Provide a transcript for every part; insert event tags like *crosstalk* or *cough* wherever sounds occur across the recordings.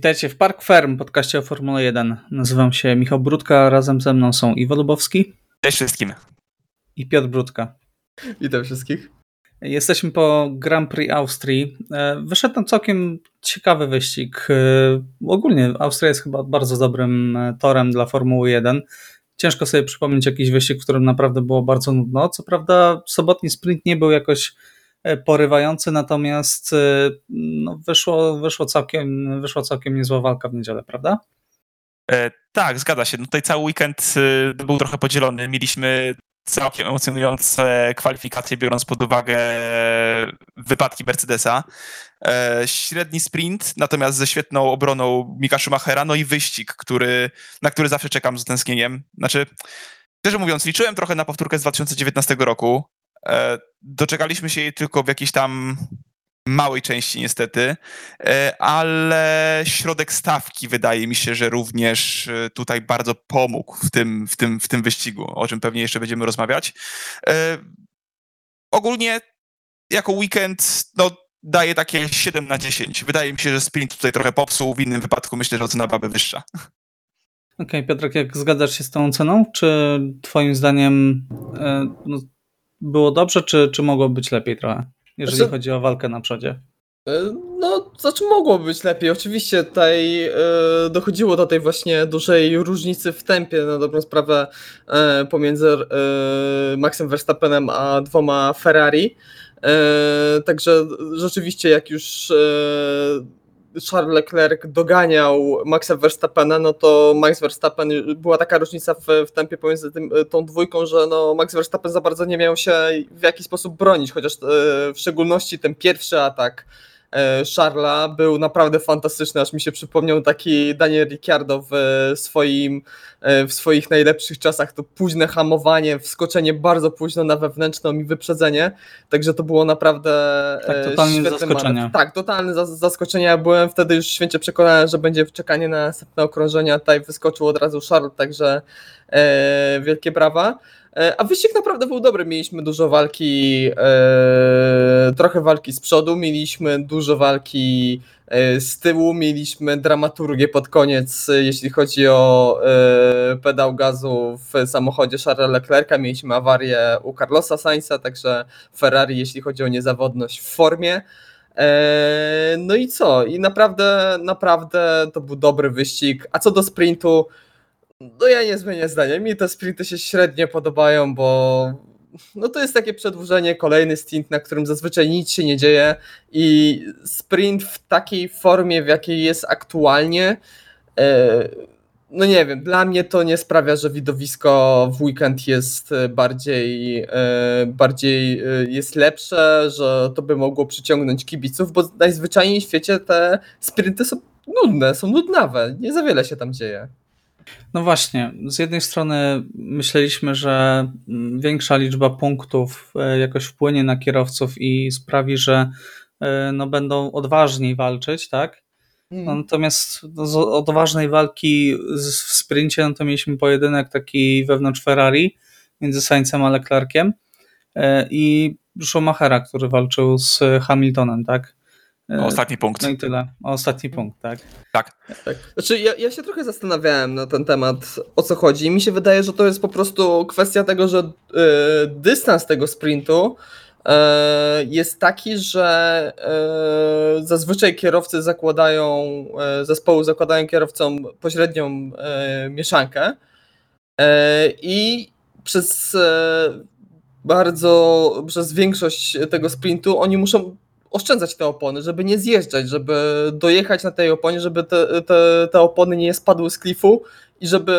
Witajcie w Park Ferm, podcaście o Formule 1. Nazywam się Michał Brudka, razem ze mną są Iwo Lubowski. Cześć wszystkim. I Piotr Brudka. Witam wszystkich. Jesteśmy po Grand Prix Austrii. E, wyszedł tam całkiem ciekawy wyścig. E, ogólnie Austria jest chyba bardzo dobrym e, torem dla Formuły 1. Ciężko sobie przypomnieć jakiś wyścig, w którym naprawdę było bardzo nudno. Co prawda sobotni sprint nie był jakoś porywający, natomiast no, wyszło, wyszło, całkiem, wyszła całkiem niezła walka w niedzielę, prawda? E, tak, zgadza się. No tutaj cały weekend był trochę podzielony. Mieliśmy całkiem emocjonujące kwalifikacje, biorąc pod uwagę wypadki Mercedesa. E, średni sprint, natomiast ze świetną obroną Mika Schumachera, no i wyścig, który, na który zawsze czekam z tęsknieniem. Znaczy, szczerze mówiąc, liczyłem trochę na powtórkę z 2019 roku. E, doczekaliśmy się jej tylko w jakiejś tam małej części niestety, e, ale środek stawki wydaje mi się, że również e, tutaj bardzo pomógł w tym, w tym, w tym wyścigu, o czym pewnie jeszcze będziemy rozmawiać. Ogólnie jako weekend no, daje takie 7 na 10. Wydaje mi się, że sprint tutaj trochę popsuł, w innym wypadku myślę, że ocena byłaby wyższa. Okej, okay, Piotrek, jak zgadzasz się z tą oceną? Czy twoim zdaniem no, było dobrze, czy, czy mogło być lepiej trochę, jeżeli znaczy, chodzi o walkę na przodzie? E, no, znaczy mogło być lepiej. Oczywiście tutaj e, dochodziło do tej właśnie dużej różnicy w tempie na dobrą sprawę e, pomiędzy e, Maxem Verstappenem a dwoma Ferrari. E, także rzeczywiście jak już e, Charles Leclerc doganiał Maxa Verstappena, no to Max Verstappen, była taka różnica w, w tempie pomiędzy tym, tą dwójką, że no Max Verstappen za bardzo nie miał się w jakiś sposób bronić, chociaż e, w szczególności ten pierwszy atak E, Charla był naprawdę fantastyczny, aż mi się przypomniał taki Daniel Ricciardo w swoim e, w swoich najlepszych czasach, to późne hamowanie, wskoczenie bardzo późno na wewnętrzną i wyprzedzenie, także to było naprawdę tak, e, totalnie zaskoczenie. Tak, totalne zaskoczenie, ja byłem wtedy już święcie przekonany, że będzie czekanie na następne okrążenia, tutaj wyskoczył od razu Charles, także e, wielkie brawa. E, a wyścig naprawdę był dobry. Mieliśmy dużo walki, e, trochę walki z przodu, mieliśmy dużo walki e, z tyłu, mieliśmy dramaturgię pod koniec, jeśli chodzi o pedał gazu w samochodzie Charlesa Leclerca. Mieliśmy awarię u Carlosa Sainza, także Ferrari, jeśli chodzi o niezawodność w formie. No i co? I naprawdę, naprawdę to był dobry wyścig. A co do sprintu, no ja nie zmienię zdania. Mi te sprinty się średnio podobają, bo no to jest takie przedłużenie, kolejny stint, na którym zazwyczaj nic się nie dzieje i sprint w takiej formie, w jakiej jest aktualnie, e, no nie wiem, dla mnie to nie sprawia, że widowisko w weekend jest bardziej, e, bardziej e, jest lepsze, że to by mogło przyciągnąć kibiców, bo najzwyczajniej w świecie te sprinty są nudne, są nudnawe, nie za wiele się tam dzieje. No właśnie, z jednej strony myśleliśmy, że większa liczba punktów e, jakoś wpłynie na kierowców i sprawi, że e, no, będą odważniej walczyć, tak? No, hmm. natomiast no, z odważnej walki w sprincie no to mieliśmy pojedynek taki wewnątrz Ferrari między Saincem a Leclerciem e, i Schumachera, który walczył z Hamiltonem, tak? O ostatni punkt. No i tyle. Ostatni punkt, tak. Tak. tak. Znaczy, ja, ja się trochę zastanawiałem na ten temat, o co chodzi. I mi się wydaje, że to jest po prostu kwestia tego, że y, dystans tego sprintu y, jest taki, że y, zazwyczaj kierowcy zakładają, zespoły zakładają kierowcom pośrednią mieszankę i przez bardzo, przez większość tego sprintu oni muszą oszczędzać te opony, żeby nie zjeżdżać, żeby dojechać na tej oponie, żeby te, te, te opony nie spadły z klifu i żeby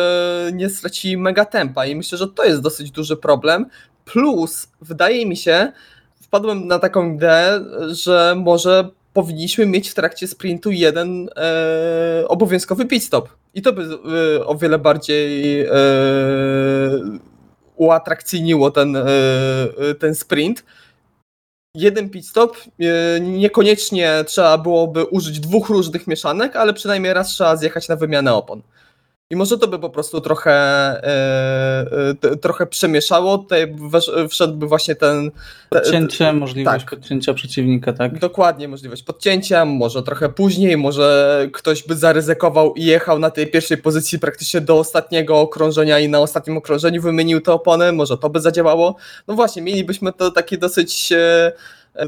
nie stracili mega tempa. I myślę, że to jest dosyć duży problem. Plus, wydaje mi się, wpadłem na taką ideę, że może powinniśmy mieć w trakcie sprintu jeden e, obowiązkowy pit stop. I to by e, o wiele bardziej e, uatrakcyjniło ten, e, ten sprint jeden pit stop. E, niekoniecznie trzeba byłoby użyć dwóch różnych mieszanek, ale przynajmniej raz trzeba zjechać na wymianę opon. I może to by po prostu trochę, e, e, trochę przemieszało, tutaj wesz- wszedłby właśnie ten... Podcięcie, możliwość tak. podcięcia przeciwnika, tak? Dokładnie, możliwość podcięcia, może trochę później, może ktoś by zaryzykował i jechał na tej pierwszej pozycji praktycznie do ostatniego okrążenia i na ostatnim okrążeniu wymienił te opony, może to by zadziałało. No właśnie, mielibyśmy to taki dosyć e,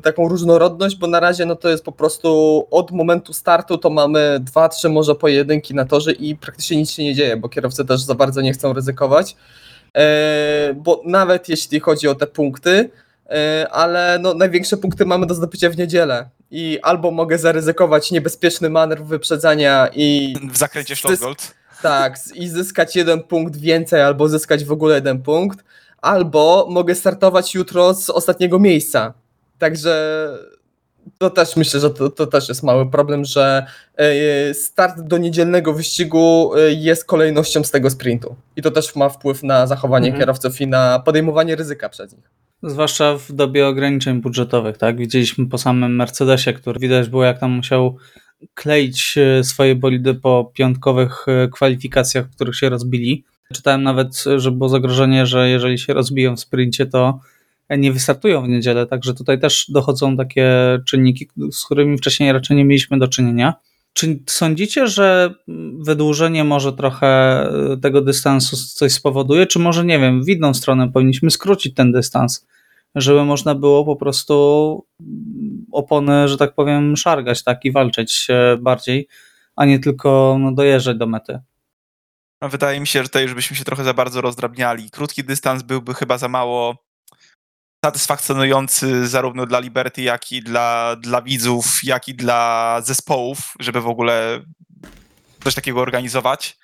taką różnorodność, bo na razie no to jest po prostu od momentu startu to mamy dwa, trzy może pojedynki na torze i praktycznie nic się nie dzieje, bo kierowcy też za bardzo nie chcą ryzykować. E, Bo nawet jeśli chodzi o te punkty, e, ale no, największe punkty mamy do zdobycia w niedzielę i albo mogę zaryzykować niebezpieczny manewr wyprzedzania i W zakręcie Schlossgold. tak, i zyskać jeden punkt więcej, albo zyskać w ogóle jeden punkt, albo mogę startować jutro z ostatniego miejsca. Także to też myślę, że to, to też jest mały problem, że e, start do niedzielnego wyścigu e, jest kolejnością z tego sprintu. I to też ma wpływ na zachowanie Mhm. kierowców i na podejmowanie ryzyka przez nich. Zwłaszcza w dobie ograniczeń budżetowych, tak? Widzieliśmy po samym Mercedesie, który widać było, jak tam musiał kleić e, swoje bolidy po piątkowych kwalifikacjach, w których się rozbili. Czytałem nawet, że było zagrożenie, że jeżeli się rozbiją w sprincie, to nie wystartują w niedzielę, także tutaj też dochodzą takie czynniki, z którymi wcześniej raczej nie mieliśmy do czynienia. Czy sądzicie, że wydłużenie może trochę e, tego dystansu coś spowoduje, czy może nie wiem, w inną stronę powinniśmy skrócić ten dystans, żeby można było po prostu opony, że tak powiem, szargać tak i walczyć bardziej, a nie tylko no, dojeżdżać do mety. No, wydaje mi się, że tutaj już byśmy się trochę za bardzo rozdrabniali. Krótki dystans byłby chyba za mało satysfakcjonujący zarówno dla Liberty, jak i dla, dla widzów, jak i dla zespołów, żeby w ogóle coś takiego organizować.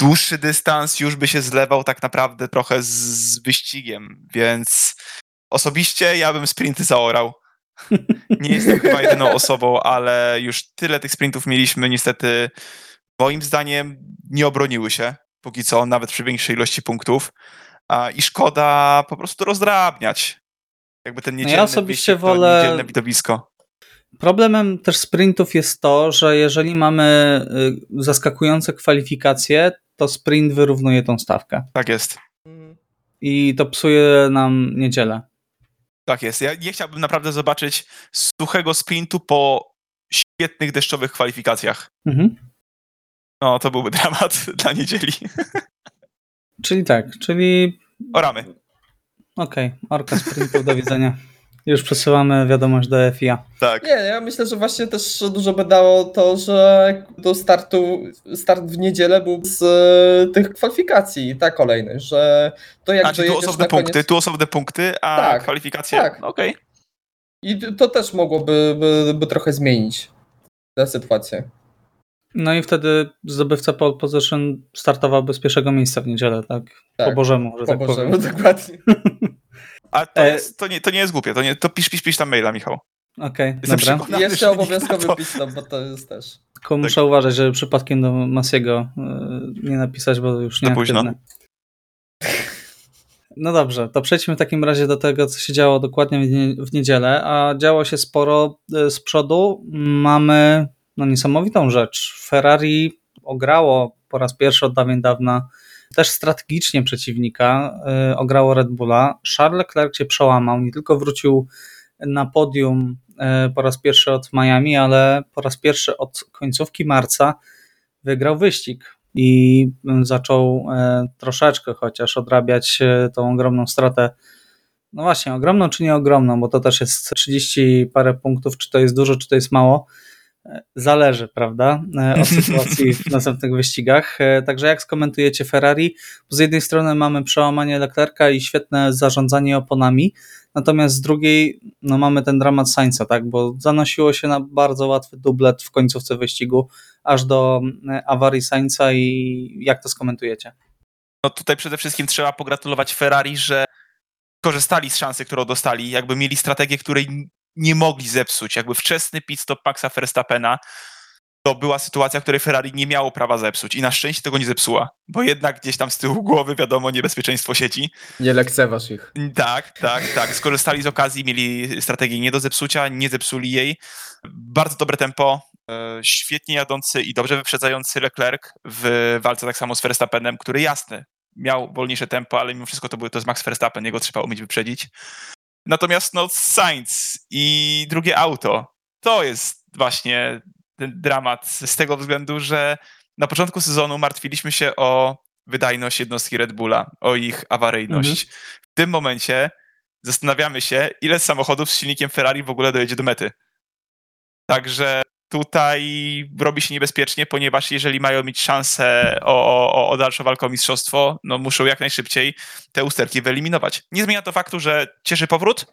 Dłuższy dystans już by się zlewał tak naprawdę trochę z, z wyścigiem, więc osobiście ja bym sprinty zaorał. *laughs* Nie jestem chyba jedyną osobą, ale już tyle tych sprintów mieliśmy, niestety moim zdaniem nie obroniły się póki co, nawet przy większej ilości punktów. A, I szkoda po prostu rozdrabniać. Jakby ten niedzielny osobiście wyścig, wolę- niedzielne widowisko. Problemem też sprintów jest to, że jeżeli mamy y, zaskakujące kwalifikacje, to sprint wyrównuje tą stawkę Tak jest. i to psuje nam niedzielę. Tak jest. Ja nie chciałbym naprawdę zobaczyć suchego sprintu po świetnych deszczowych kwalifikacjach. Mhm. No, to byłby dramat *laughs* dla niedzieli. Czyli tak, czyli Oramy. okej, orka sprintów, do widzenia. Już przesyłamy wiadomość do FIA. Tak. Nie, ja myślę, że właśnie też dużo by dało to, że do startu, start w niedzielę był z e, tych kwalifikacji, ta kolejność, że to jak Znaczy tu osobne koniec... punkty, tu osobne punkty, a Tak, kwalifikacje. tak. No, Okej. I to też mogłoby by, by trochę zmienić tę sytuację. No i wtedy zdobywca pole position startowałby z pierwszego miejsca w niedzielę, tak? Tak, Po Bożemu, że Po tak Bożemu, powiem. dokładnie. A to, E- jest, to, nie, to nie jest głupie. To, nie, to pisz, pisz, pisz tam maila, Michał. Okej, Jestem dobra. jeszcze obowiązkowy pit stop, bo to jest też. Tylko muszę uważać, żeby przypadkiem do Masiego y, nie napisać, bo już nie późno. No dobrze, to przejdźmy w takim razie do tego, co się działo dokładnie w, nie, w niedzielę, a działo się sporo y, z przodu. Mamy no, niesamowitą rzecz. Ferrari ograło po raz pierwszy od dawien dawna też strategicznie przeciwnika, y, ograło Red Bulla. Charles Leclerc się przełamał, nie tylko wrócił na podium y, po raz pierwszy od Miami, ale po raz pierwszy od końcówki marca wygrał wyścig i zaczął e, troszeczkę chociaż odrabiać e, tą ogromną stratę. No właśnie, ogromną czy nie ogromną, bo to też jest 30 parę punktów, czy to jest dużo, czy to jest mało. Zależy, prawda, e, od sytuacji w następnych wyścigach. E, Także jak skomentujecie Ferrari? Z jednej strony mamy przełamanie Leclerca i świetne zarządzanie oponami, natomiast z drugiej no mamy ten dramat Sainza, tak, bo zanosiło się na bardzo łatwy dublet w końcówce wyścigu, aż do e, awarii Sainza i jak to skomentujecie? No tutaj przede wszystkim trzeba pogratulować Ferrari, że korzystali z szansy, którą dostali, jakby mieli strategię, której nie mogli zepsuć. Jakby wczesny pit stop Maxa Verstappena to była sytuacja, której Ferrari nie miało prawa zepsuć i na szczęście tego nie zepsuła, bo jednak gdzieś tam z tyłu głowy wiadomo niebezpieczeństwo sieci. Nie lekceważ ich. Tak, tak, tak. Skorzystali z okazji, mieli strategię nie do zepsucia, nie zepsuli jej. Bardzo dobre tempo. e, świetnie jadący i dobrze wyprzedzający Leclerc w walce tak samo z Verstappenem, który jasny, miał wolniejsze tempo, ale mimo wszystko to, był, to jest Max Verstappen, jego trzeba umieć wyprzedzić. Natomiast no Sainz i drugie auto, to jest właśnie ten dramat z tego względu, że na początku sezonu martwiliśmy się o wydajność jednostki Red Bulla, o ich awaryjność. Mhm. W tym momencie zastanawiamy się, ile samochodów z silnikiem Ferrari w ogóle dojedzie do mety. Także tutaj robi się niebezpiecznie, ponieważ jeżeli mają mieć szansę o, o, o dalszą walkę o mistrzostwo, no muszą jak najszybciej te usterki wyeliminować. Nie zmienia to faktu, że cieszy powrót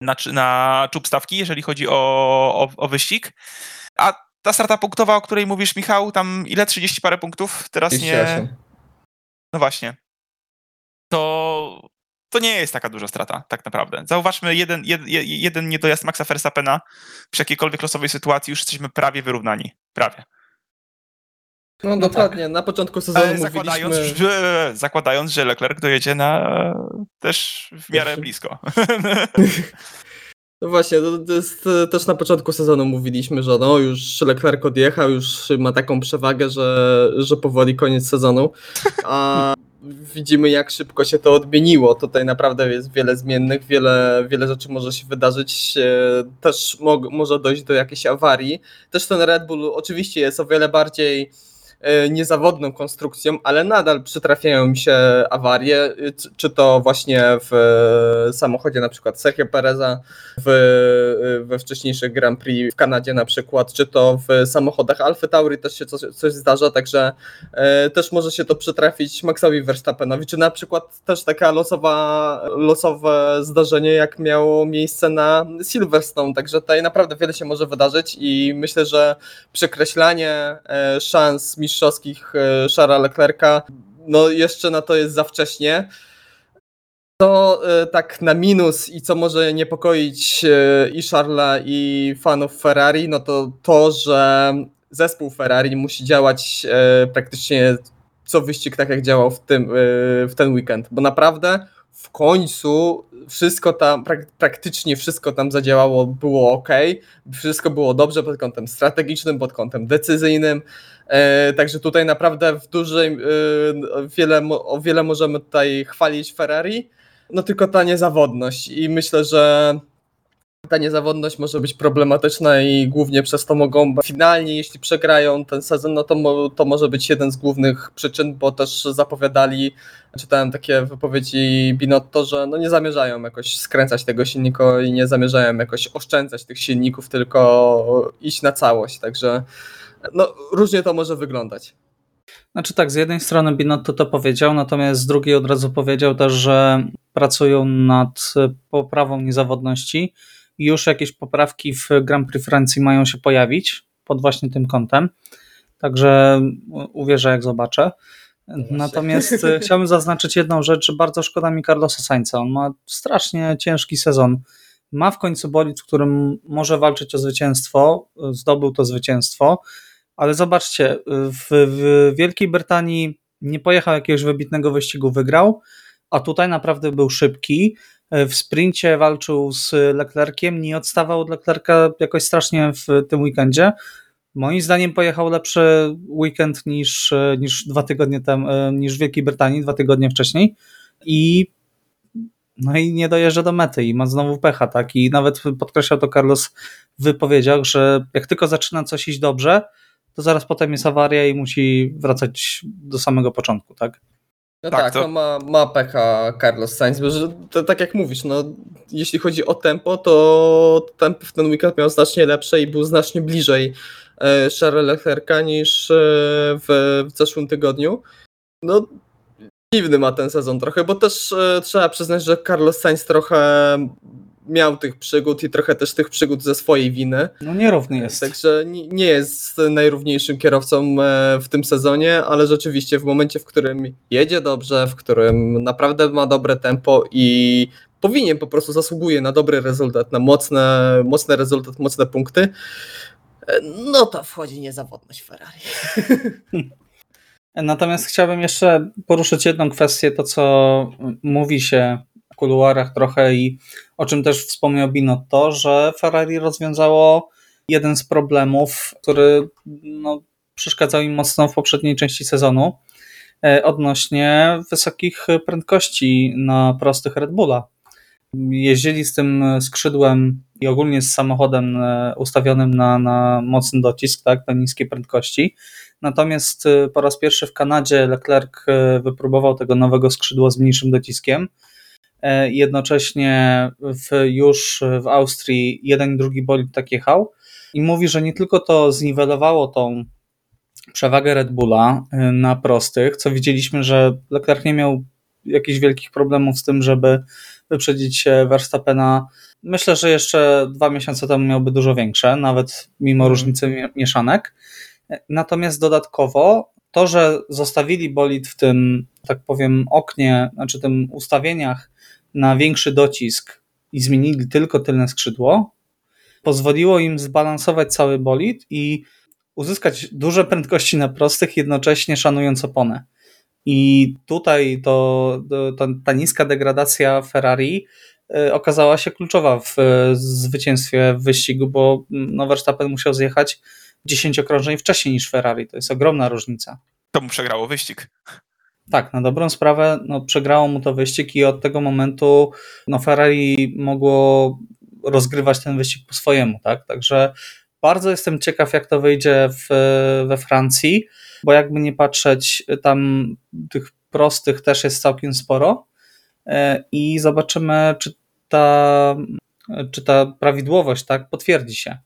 na, na czub stawki, jeżeli chodzi o, o, o wyścig, a ta strata punktowa, o której mówisz, Michał, tam ile? 30 parę punktów? Teraz 38. nie. No właśnie. To, to nie jest taka duża strata, tak naprawdę. Zauważmy jeden, jed, jeden niedojazd Maxa Verstappena przy jakiejkolwiek losowej sytuacji, już jesteśmy prawie wyrównani. Prawie. No, no dokładnie, tak. na początku sezonu zakładając, mówiliśmy... że, zakładając, że Leclerc dojedzie na też w miarę blisko. *laughs* No właśnie, to, to jest, też na początku sezonu mówiliśmy, że no już Leclerc odjechał, już ma taką przewagę, że, że powoli koniec sezonu. A widzimy jak szybko się to odmieniło. Tutaj naprawdę jest wiele zmiennych, wiele, wiele rzeczy może się wydarzyć. Też mo może dojść do jakiejś awarii. Też ten Red Bull oczywiście jest o wiele bardziej E, niezawodną konstrukcją, ale nadal przytrafiają mi się awarie, e, czy to właśnie w e, samochodzie na przykład Sergio Pereza w, we wcześniejszych Grand Prix w Kanadzie na przykład, czy to w samochodach Alfa Tauri też się coś, coś zdarza, także też może się to przytrafić Maxowi Verstappenowi, czy na przykład też taka losowa, losowe zdarzenie, jak miało miejsce na Silverstone, także tutaj naprawdę wiele się może wydarzyć i myślę, że przekreślanie szans mistrzowskich e, Szara Leclerca, no jeszcze na to jest za wcześnie. To e, tak na minus i co może niepokoić e, i Charla i fanów Ferrari, no to to, że zespół Ferrari musi działać praktycznie co wyścig tak jak działał w, tym, w ten weekend, bo naprawdę w końcu wszystko tam, praktycznie wszystko tam zadziałało, było ok, wszystko było dobrze pod kątem strategicznym, pod kątem decyzyjnym, e, także tutaj naprawdę w dużej, e, wiele, o wiele możemy tutaj chwalić Ferrari, no tylko ta niezawodność i myślę, że ta niezawodność może być problematyczna i głównie przez to mogą finalnie, jeśli przegrają ten sezon, no to, to może być jeden z głównych przyczyn, bo też zapowiadali, czytałem takie wypowiedzi Binotto, że no nie zamierzają jakoś skręcać tego silnika i nie zamierzają jakoś oszczędzać tych silników, tylko iść na całość, także no różnie to może wyglądać. Znaczy tak, z jednej strony Binotto to powiedział, natomiast z drugiej od razu powiedział też, że pracują nad poprawą niezawodności już jakieś poprawki w Grand Prix Francji mają się pojawić pod właśnie tym kątem. Także uwierzę, jak zobaczę. Natomiast *laughs* e, chciałbym zaznaczyć jedną rzecz. Bardzo szkoda mi Carlosa Sainza. On ma strasznie ciężki sezon. Ma w końcu bolid, w którym może walczyć o zwycięstwo. Zdobył to zwycięstwo. Ale zobaczcie, w, w Wielkiej Brytanii nie pojechał jakiegoś wybitnego wyścigu, wygrał, a tutaj naprawdę był szybki. W sprincie walczył z Leclerciem, nie odstawał od Leclerca jakoś strasznie w tym weekendzie. Moim zdaniem pojechał lepszy weekend niż, niż dwa tygodnie temu, niż w Wielkiej Brytanii, dwa tygodnie wcześniej. I no i nie dojeżdża do mety i ma znowu pecha, tak? I nawet podkreślał to Carlos w wypowiedziach, że jak tylko zaczyna coś iść dobrze, to zaraz potem jest awaria i musi wracać do samego początku, tak? No tak, tak to... no ma, ma pecha Carlos Sainz, bo że, to, tak jak mówisz, no, jeśli chodzi o tempo, to tempo w ten weekend miał znacznie lepsze i był znacznie bliżej e, Charlesa Leclerca niż e, w, w zeszłym tygodniu. No, dziwny ma ten sezon trochę, bo też e, trzeba przyznać, że Carlos Sainz trochę miał tych przygód i trochę też tych przygód ze swojej winy. No nierówny jest. Także nie jest najrówniejszym kierowcą e, w tym sezonie, ale rzeczywiście w momencie, w którym jedzie dobrze, w którym naprawdę ma dobre tempo i powinien po prostu zasługuje na dobry rezultat, na mocne, mocny rezultat, mocne punkty, e, no to wchodzi niezawodność Ferrari. *laughs* Natomiast chciałbym jeszcze poruszyć jedną kwestię, to co mówi się kuluarach trochę i o czym też wspomniał Binotto, że Ferrari rozwiązało jeden z problemów, który no, przeszkadzał im mocno w poprzedniej części sezonu e, odnośnie wysokich prędkości na prostych Red Bulla. Jeździli z tym skrzydłem i ogólnie z samochodem e, ustawionym na, na mocny docisk, tak, na niskie prędkości. Natomiast e, po raz pierwszy w Kanadzie Leclerc wypróbował tego nowego skrzydła z mniejszym dociskiem. Jednocześnie w, już w Austrii jeden i drugi bolid tak jechał i mówi, że nie tylko to zniwelowało tą przewagę Red Bulla y, na prostych, co widzieliśmy, że Leclerc nie miał jakichś wielkich problemów z tym, żeby wyprzedzić Verstappena. Myślę, że jeszcze dwa miesiące temu miałby dużo większe, nawet mimo mm. różnicy mieszanek. Natomiast dodatkowo to, że zostawili bolid w tym, tak powiem, oknie, znaczy tym ustawieniach na większy docisk i zmienili tylko tylne skrzydło, pozwoliło im zbalansować cały bolid i uzyskać duże prędkości na prostych, jednocześnie szanując oponę. I tutaj to, to ta niska degradacja Ferrari y, okazała się kluczowa w zwycięstwie w wyścigu, bo no Verstappen musiał zjechać 10 okrążeń wcześniej niż Ferrari. To jest ogromna różnica. To mu przegrało wyścig. Tak, na dobrą sprawę no, przegrało mu to wyścig i od tego momentu no, Ferrari mogło rozgrywać ten wyścig po swojemu, tak? Także bardzo jestem ciekaw, jak to wyjdzie w, we Francji, bo jakby nie patrzeć, tam tych prostych też jest całkiem sporo e, i zobaczymy, czy ta, czy ta prawidłowość tak potwierdzi się.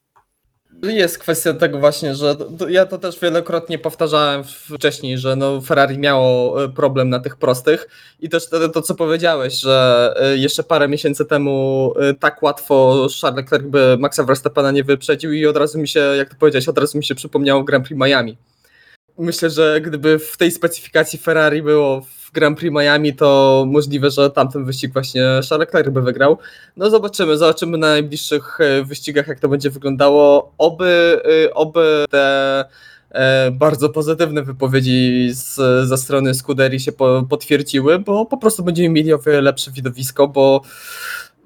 Jest kwestia tego właśnie, że ja to też wielokrotnie powtarzałem wcześniej, że no Ferrari miało e, problem na tych prostych i też to, to co powiedziałeś, że e, jeszcze parę miesięcy temu e, tak łatwo Charles Leclerc by Maxa Verstappena nie wyprzedził i od razu mi się, jak to powiedziałeś, od razu mi się przypomniało Grand Prix Miami. Myślę, że gdyby w tej specyfikacji Ferrari było Grand Prix Miami, to możliwe, że tamten wyścig właśnie Charles Leclerc by wygrał. No zobaczymy, zobaczymy na najbliższych e, wyścigach, jak to będzie wyglądało. Oby, e, oby te e, bardzo pozytywne wypowiedzi z, ze strony Scuderii się po, potwierdziły, bo po prostu będziemy mieli o wiele lepsze widowisko, bo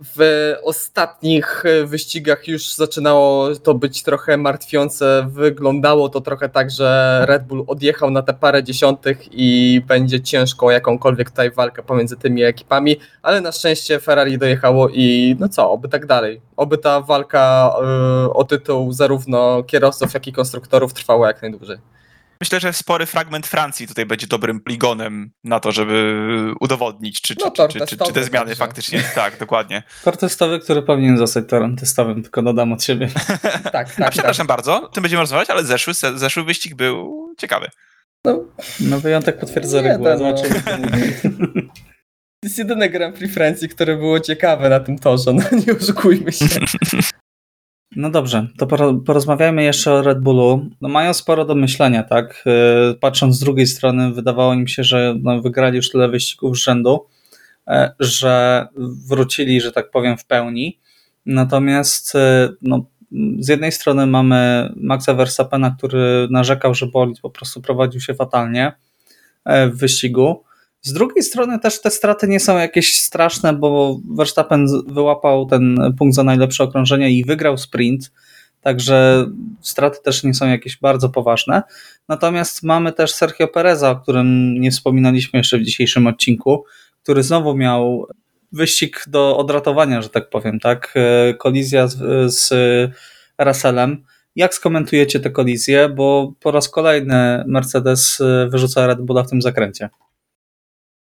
w ostatnich e, wyścigach już zaczynało to być trochę martwiące. Wyglądało to trochę tak, że Red Bull odjechał na te parę dziesiątych i będzie ciężko jakąkolwiek tutaj walkę pomiędzy tymi ekipami, ale na szczęście Ferrari dojechało i no co, oby tak dalej. Oby ta walka e, o tytuł zarówno kierowców, jak i konstruktorów trwała jak najdłużej. Myślę, że spory fragment Francji tutaj będzie dobrym poligonem na to, żeby udowodnić, czy, no, czy, czy, czy, czy, te zmiany także. faktycznie. Tak, dokładnie. *laughs* Tor testowy, który powinien zostać torem testowym, tylko dodam od siebie. *laughs* tak, tak. A przepraszam tak. bardzo, tym będziemy rozmawiać, ale zeszły, zeszły wyścig był ciekawy. No, no wyjątek potwierdza regułę. No. *laughs* To jest jedyne Grand Prix Francji, które było ciekawe na tym torze, no nie oszukujmy się. No dobrze, to porozmawiajmy jeszcze o Red Bullu. No mają sporo do myślenia, tak? Y, patrząc z drugiej strony, wydawało im się, że no wygrali już tyle wyścigów z rzędu, e, że wrócili, że tak powiem, w pełni. Natomiast y, no, z jednej strony mamy Maxa Verstappena, który narzekał, że bolid po prostu prowadził się fatalnie e, w wyścigu. Z drugiej strony też te straty nie są jakieś straszne, bo Verstappen wyłapał ten punkt za najlepsze okrążenie i wygrał sprint, także straty też nie są jakieś bardzo poważne. Natomiast mamy też Sergio Pereza, o którym nie wspominaliśmy jeszcze w dzisiejszym odcinku, który znowu miał wyścig do odratowania, że tak powiem, tak? Kolizja z, z Russellem. Jak skomentujecie tę kolizję? Bo po raz kolejny Mercedes wyrzuca Red Bulla w tym zakręcie.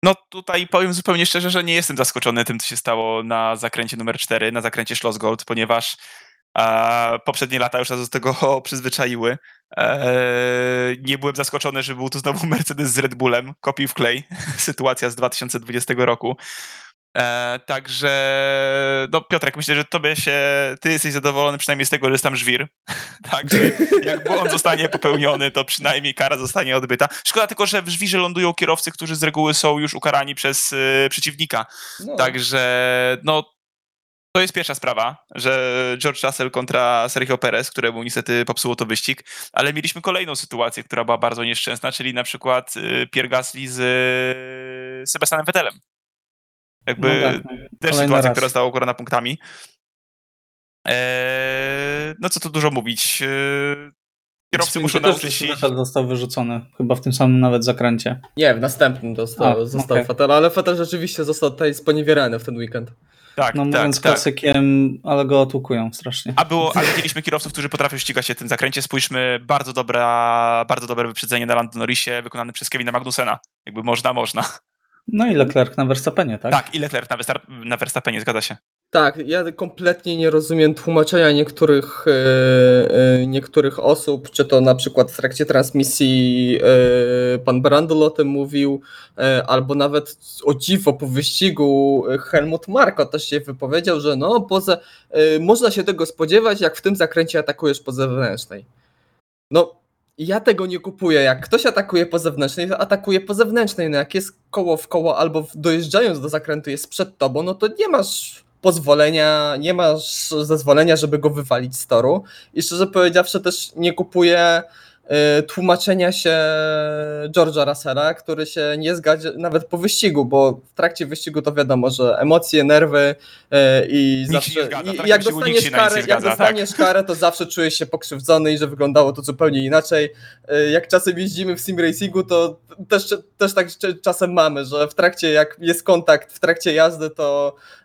No tutaj powiem zupełnie szczerze, że nie jestem zaskoczony tym, co się stało na zakręcie numer 4, na zakręcie Schlossgold, ponieważ poprzednie lata już nas do tego *laughs* przyzwyczaiły. E, nie byłem zaskoczony, że był to znowu *laughs* Mercedes z Red Bullem, kopił w klej, *laughs* sytuacja z 2020 roku. E, także, no Piotrek, myślę, że tobie się, ty jesteś zadowolony przynajmniej z tego, że jest tam żwir. *laughs* Także jak błąd zostanie popełniony, to przynajmniej kara zostanie odbyta. Szkoda tylko, że w żwirze lądują kierowcy, którzy z reguły są już ukarani przez y, przeciwnika. No. Także, no to jest pierwsza sprawa, że George Russell kontra Sergio Perez, któremu niestety popsuło to wyścig, ale mieliśmy kolejną sytuację, która była bardzo nieszczęsna, czyli na przykład y, Pierre Gasly z y, Sebastianem Vettelem jakby no tak, no. też sytuacja, raz. która stała ukorona punktami. Eee, no co tu dużo mówić. Eee, kierowcy muszą Też nauczyć się. Vettel został wyrzucony, chyba w tym samym nawet zakręcie. Nie, w następnym dostał, A, został. Vettel, ale Vettel rzeczywiście został tutaj sponiewierany w ten weekend. Tak, No tak, mówiąc tak. klasykiem, ale go otłukują strasznie. A było, a widzieliśmy kierowców, którzy potrafią ścigać się w tym zakręcie. Spójrzmy, bardzo, dobra, bardzo dobre wyprzedzenie na Lando Norrisie wykonane przez Kevina Magnusena. Jakby można, można. No i Leclerc na Verstappenie, tak? Tak, i Leclerc na, Versta- na Verstappenie, zgadza się. Tak, ja kompletnie nie rozumiem tłumaczenia niektórych, e, niektórych osób, czy to na przykład w trakcie transmisji e, pan Brandl o tym mówił, e, albo nawet o dziwo po wyścigu Helmut Marko też się wypowiedział, że no poza, można się tego spodziewać, jak w tym zakręcie atakujesz po zewnętrznej. No, ja tego nie kupuję. Jak ktoś atakuje po zewnętrznej, to atakuje po zewnętrznej. No jak jest koło w koło albo dojeżdżając do zakrętu jest przed tobą, no to nie masz pozwolenia, nie masz zezwolenia, żeby go wywalić z toru. I szczerze powiedziawszy też nie kupuję tłumaczenia się George'a Russella, który się nie zgadza nawet po wyścigu, bo w trakcie wyścigu to wiadomo, że emocje, nerwy y, i Nikt się zawsze zgadza. I, trakcie i jak nikt dostaniesz się karę, nie jak zgadza, dostaniesz karę, to zawsze czujesz się pokrzywdzony i że wyglądało to zupełnie inaczej. Y, Jak czasem jeździmy w sim racingu, to też, też tak czasem mamy, że w trakcie, jak jest kontakt w trakcie jazdy, to y,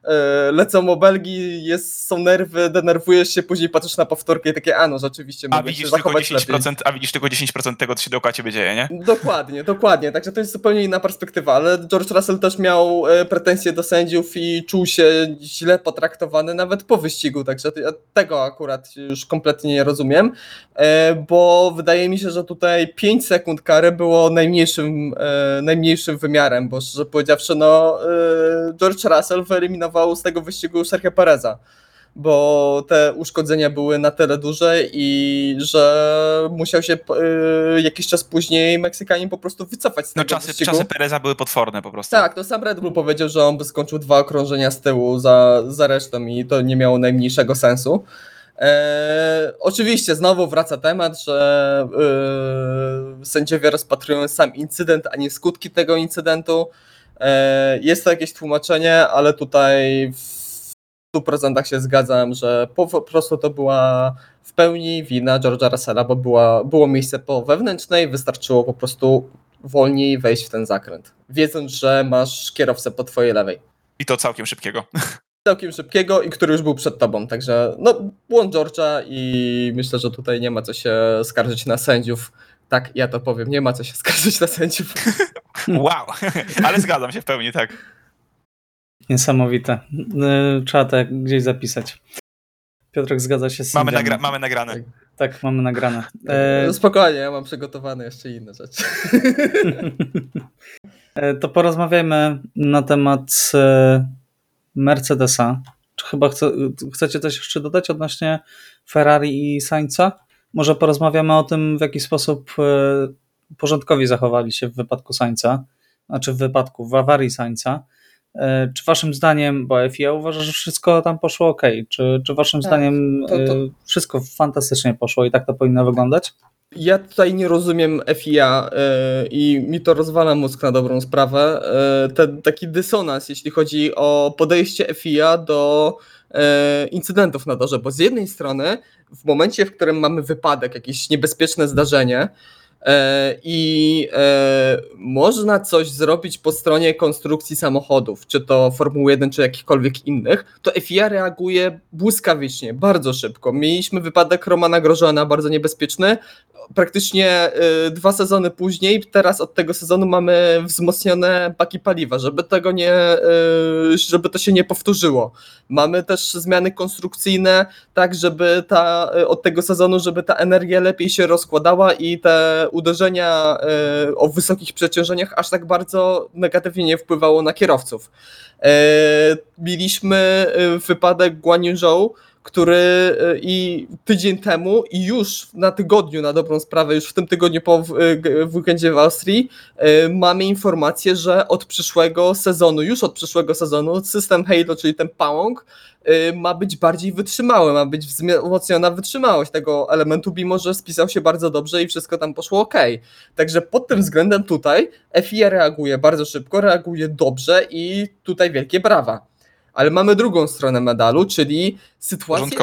lecą obelgi, jest, są nerwy, denerwujesz się, później patrzysz na powtórkę i takie, a no rzeczywiście A mogę się widzisz, tylko zachować lepiej. 10%, a widzisz tylko 10% tego, co się dookoła ciebie dzieje, nie? Dokładnie, dokładnie. Także to jest zupełnie inna perspektywa, ale George Russell też miał e, pretensje do sędziów i czuł się źle potraktowany nawet po wyścigu, także tego akurat już kompletnie nie rozumiem, e, bo wydaje mi się, że tutaj 5 sekund kary było najmniejszym, e, najmniejszym wymiarem, bo szczerze powiedziawszy, no e, George Russell wyeliminował z tego wyścigu Sergio Pereza bo te uszkodzenia były na tyle duże i że musiał się y, jakiś czas później Meksykanin po prostu wycofać z No tego czasy, wyścigu. czasy Pereza były potworne po prostu. Tak, to sam Red Bull powiedział, że on by skończył dwa okrążenia z tyłu za, za resztą i to nie miało najmniejszego sensu. E, oczywiście znowu wraca temat, że e, sędziowie rozpatrują sam incydent, a nie skutki tego incydentu. E, jest to jakieś tłumaczenie, ale tutaj w 100% się zgadzam, że po, po prostu to była w pełni wina George'a Russella, bo była, było miejsce po wewnętrznej, wystarczyło po prostu wolniej wejść w ten zakręt, wiedząc, że masz kierowcę po twojej lewej. I to całkiem szybkiego. *laughs* Całkiem szybkiego i który już był przed tobą, także no błąd George'a i myślę, że tutaj nie ma co się skarżyć na sędziów. Tak, ja to powiem, nie ma co się *laughs* skarżyć na sędziów. *laughs* *laughs* Wow! *laughs* Ale zgadzam się w pełni, tak. Niesamowite. Y, Trzeba to gdzieś zapisać. Piotrek zgadza się z Mamy, nagra- mamy nagrane. Tak. Tak, mamy nagrane. E, Spokojnie, ja mam przygotowane jeszcze inne rzeczy. *laughs* E, To porozmawiajmy na temat e, Mercedesa. Czy chyba chce, chcecie coś jeszcze dodać odnośnie Ferrari i Sainza? Może porozmawiamy o tym, w jaki sposób e, porządkowi zachowali się w wypadku Sainza, znaczy w wypadku, w awarii Sainza. E, Czy waszym zdaniem, bo FIA uważa, że wszystko tam poszło ok, czy, czy waszym Tak, zdaniem to- to- e, wszystko fantastycznie poszło i tak to powinno wyglądać? Ja tutaj nie rozumiem FIA y, i mi to rozwala mózg na dobrą sprawę. Ten taki dysonans, jeśli chodzi o podejście FIA do incydentów na torze, bo z jednej strony w momencie, w którym mamy wypadek, jakieś niebezpieczne zdarzenie i y, można coś zrobić po stronie konstrukcji samochodów, czy to Formuły 1, czy jakichkolwiek innych, to FIA reaguje błyskawicznie, bardzo szybko. Mieliśmy wypadek Romana Grożana, bardzo niebezpieczny, praktycznie y, dwa sezony później, teraz od tego sezonu mamy wzmocnione baki paliwa, żeby tego nie, y, żeby to się nie powtórzyło. Mamy też zmiany konstrukcyjne, tak żeby ta, y, od tego sezonu, żeby ta energia lepiej się rozkładała i te uderzenia o wysokich przeciążeniach aż tak bardzo negatywnie nie wpływało na kierowców. Mieliśmy wypadek Guan Yu Zhou, który y, i tydzień temu i już na tygodniu, na dobrą sprawę, już w tym tygodniu po w, w weekendzie w Austrii, y, mamy informację, że od przyszłego sezonu, już od przyszłego sezonu, system Halo, czyli ten pałąk, y, ma być bardziej wytrzymały, ma być wzmocniona wytrzymałość tego elementu, mimo że spisał się bardzo dobrze i wszystko tam poszło ok. Także pod tym względem tutaj FIA reaguje bardzo szybko, reaguje dobrze i tutaj wielkie brawa. Ale mamy drugą stronę medalu, czyli sytuację,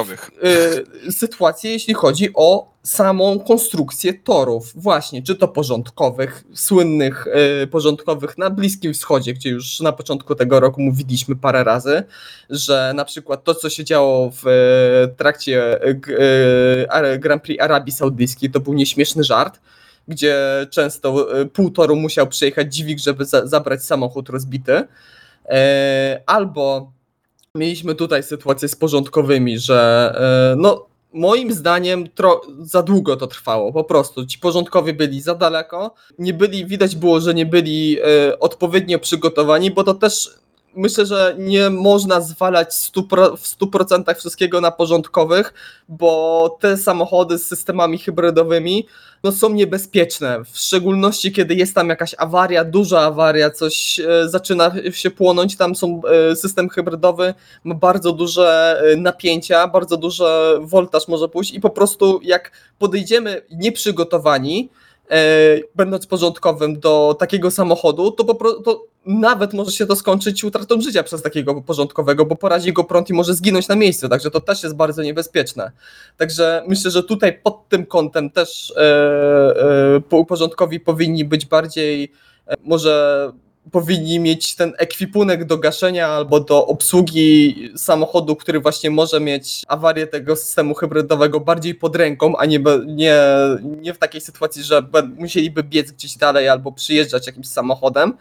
y, sytuację, jeśli chodzi o samą konstrukcję torów. Właśnie, czy to porządkowych, słynnych y, porządkowych na Bliskim Wschodzie, gdzie już na początku tego roku mówiliśmy parę razy, że na przykład to, co się działo w y, trakcie y, y, Grand Prix Arabii Saudyjskiej, to był nieśmieszny żart, gdzie często y, pół toru musiał przejechać dźwig, żeby za, zabrać samochód rozbity. Albo mieliśmy tutaj sytuację z porządkowymi, że e, no moim zdaniem tro, za długo to trwało, po prostu. Ci porządkowi byli za daleko, nie byli, widać było, że nie byli e, odpowiednio przygotowani, bo to też myślę, że nie można zwalać 100%, w 100% wszystkiego na porządkowych, bo te samochody z systemami hybrydowymi no, są niebezpieczne, w szczególności kiedy jest tam jakaś awaria, duża awaria, coś e, zaczyna się płonąć, tam są e, system hybrydowy, ma bardzo duże e, napięcia, bardzo duży woltaż może pójść i po prostu jak podejdziemy nieprzygotowani, będąc porządkowym do takiego samochodu, to po prostu nawet może się to skończyć utratą życia przez takiego porządkowego, bo porazi go prąd i może zginąć na miejscu, także to też jest bardzo niebezpieczne. Także myślę, że tutaj pod tym kątem też e, po- porządkowi powinni być bardziej, e, może powinni mieć ten ekwipunek do gaszenia albo do obsługi samochodu, który właśnie może mieć awarię tego systemu hybrydowego bardziej pod ręką, a nie, nie, nie w takiej sytuacji, że musieliby biec gdzieś dalej albo przyjeżdżać jakimś samochodem.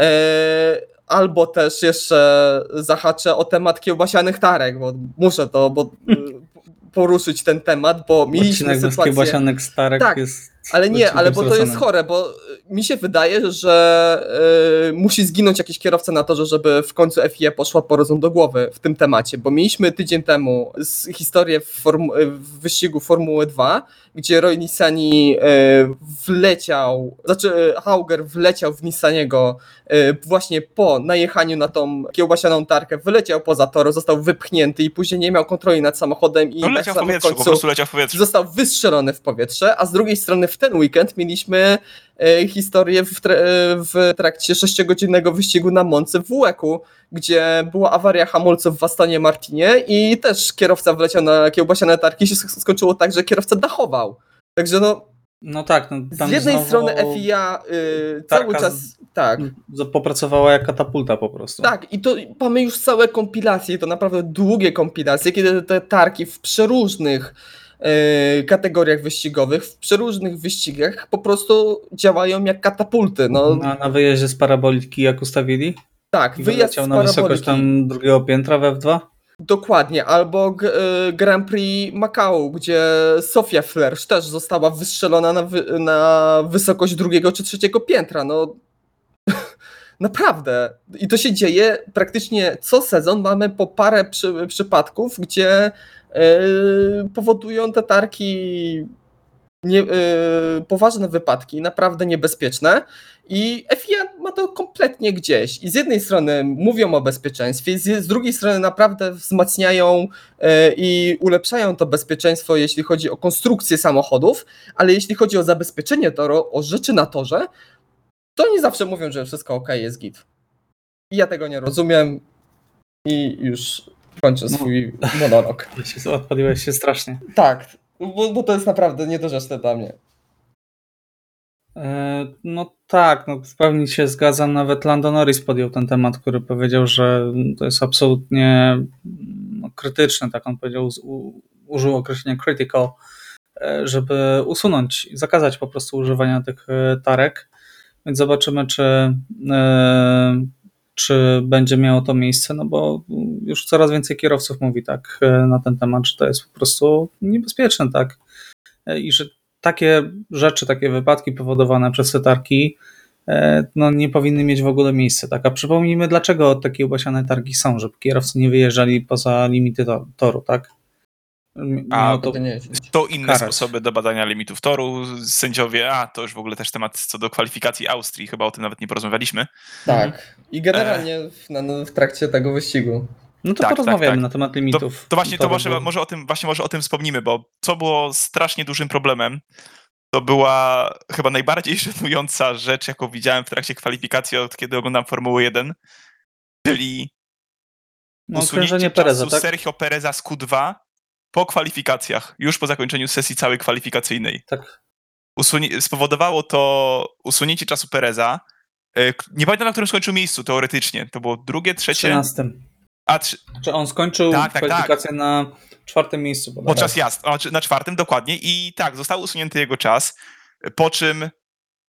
E, Albo też jeszcze zahaczę o temat kiełbasianych tarek, bo muszę to bo, y, *laughs* poruszyć ten temat, bo mieliśmy Odcinek sytuację... kiełbasianek starek Tak, jest... Ale nie, ale bo to jest chore, bo y, mi się wydaje, że y, musi zginąć jakiś kierowca na torze, żeby w końcu FIA poszła po rozum do głowy w tym temacie, bo mieliśmy tydzień temu z, historię w, formu, w wyścigu Formuły 2, gdzie Roy Nissani y, wleciał, znaczy y, Hauger wleciał w Nissaniego y, właśnie po najechaniu na tą kiełbasianą tarkę, wyleciał poza tor, został wypchnięty i później nie miał kontroli nad samochodem i No na leciał w samym powietrzu, po końcu prostu leciał w powietrzu. został wystrzelony w powietrze, a z drugiej strony w ten weekend mieliśmy e, historię w, tra- e, w trakcie sześciogodzinnego wyścigu na Monce w WEC-u, gdzie była awaria hamulców w Astonie Martinie i też kierowca wleciał na kiełbasiane tarki i się sk- skończyło tak, że kierowca dachował. Także no, No tak, no, z jednej strony FIA y, cały czas, tak, popracowała jak katapulta po prostu. tak, i to mamy już całe kompilacje, to naprawdę długie kompilacje, kiedy te tarki w przeróżnych kategoriach wyścigowych, w przeróżnych wyścigach po prostu działają jak katapulty. No Na, na wyjeździe z paraboliki jak ustawili tak, i wyjazd z na wysokość paraboliki. tam drugiego piętra w F2. Dokładnie, albo e, Grand Prix Macau, gdzie Sofia Flersz też została wystrzelona na, wy, na wysokość drugiego czy trzeciego piętra. No *laughs* naprawdę. I to się dzieje praktycznie co sezon. Mamy po parę przy, przypadków, gdzie e, powodują te tarki nie, e, poważne wypadki, naprawdę niebezpieczne. I FIA ma to kompletnie gdzieś. I z jednej strony mówią o bezpieczeństwie, z, drugiej strony naprawdę wzmacniają e, i ulepszają to bezpieczeństwo, jeśli chodzi o konstrukcję samochodów, ale jeśli chodzi o zabezpieczenie toru, o rzeczy na torze, to oni zawsze mówią, że wszystko ok, jest git. I ja tego nie rozumiem i już kończę No. swój monolog. *laughs* Odpaliłeś się strasznie. Tak, bo, bo to jest naprawdę niedorzeczne dla mnie. E, No tak, no w pełni się zgadzam. Nawet Lando Norris podjął ten temat, który powiedział, że to jest absolutnie no, krytyczne, tak on powiedział, u, użył określenia critical, e, żeby usunąć, zakazać po prostu używania tych e, tarek. Więc zobaczymy, czy, czy będzie miało to miejsce, no bo już coraz więcej kierowców mówi tak e, na ten temat, że to jest po prostu niebezpieczne, tak. E, I że takie rzeczy, takie wypadki powodowane przez te targi e, no, nie powinny mieć w ogóle miejsca. Tak? A przypomnijmy, dlaczego takie ubasiane targi są, żeby kierowcy nie wyjeżdżali poza limity to- toru, tak? A, miało To to, To inne karać. sposoby do badania limitów toru. Sędziowie, a to już w ogóle też temat co do kwalifikacji Austrii, chyba o tym nawet nie porozmawialiśmy. tak. I generalnie w, na, w trakcie tego wyścigu. no to tak, porozmawiamy tak, tak. na temat To, limitów. to właśnie to może, może, o tym, właśnie może o tym wspomnimy, bo co było strasznie dużym problemem, to była chyba najbardziej *laughs* żenująca rzecz, jaką widziałem w trakcie kwalifikacji, od kiedy oglądam Formułę 1, czyli No, usunięcie czasu Pereza, tak? Sergio Pereza z Q2 po kwalifikacjach, już po zakończeniu sesji całej kwalifikacyjnej. Tak. Spowodowało to usunięcie czasu Pereza. E, Nie pamiętam, na którym skończył miejscu teoretycznie. To było drugie, trzecie. 13. A, trzy, Czy on skończył Tak, tak, kwalifikację na czwartym miejscu? podczas jazd, a, czy- na czwartym dokładnie. I tak, został usunięty jego czas, po czym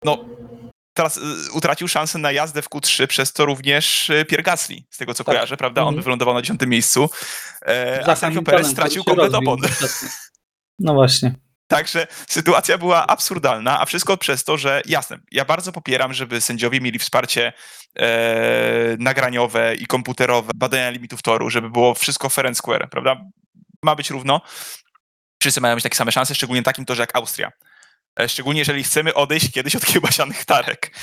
no, teraz y, utracił szansę na jazdę w Q3, przez to również y, Pierre Gasly, z tego co Tak. kojarzę, prawda? On by Mhm. wylądował na dziesiątym miejscu, e, a Sergio Perez stracił komplet opon. No właśnie. Także sytuacja była absurdalna, a wszystko przez to, że jasne, ja bardzo popieram, żeby sędziowie mieli wsparcie e, nagraniowe i komputerowe, badania limitów toru, żeby było wszystko fair and square, prawda? Ma być równo. Wszyscy mają mieć takie same szanse, szczególnie takim torze jak Austria. E, Szczególnie jeżeli chcemy odejść kiedyś od *laughs* kiełbasianych tarek.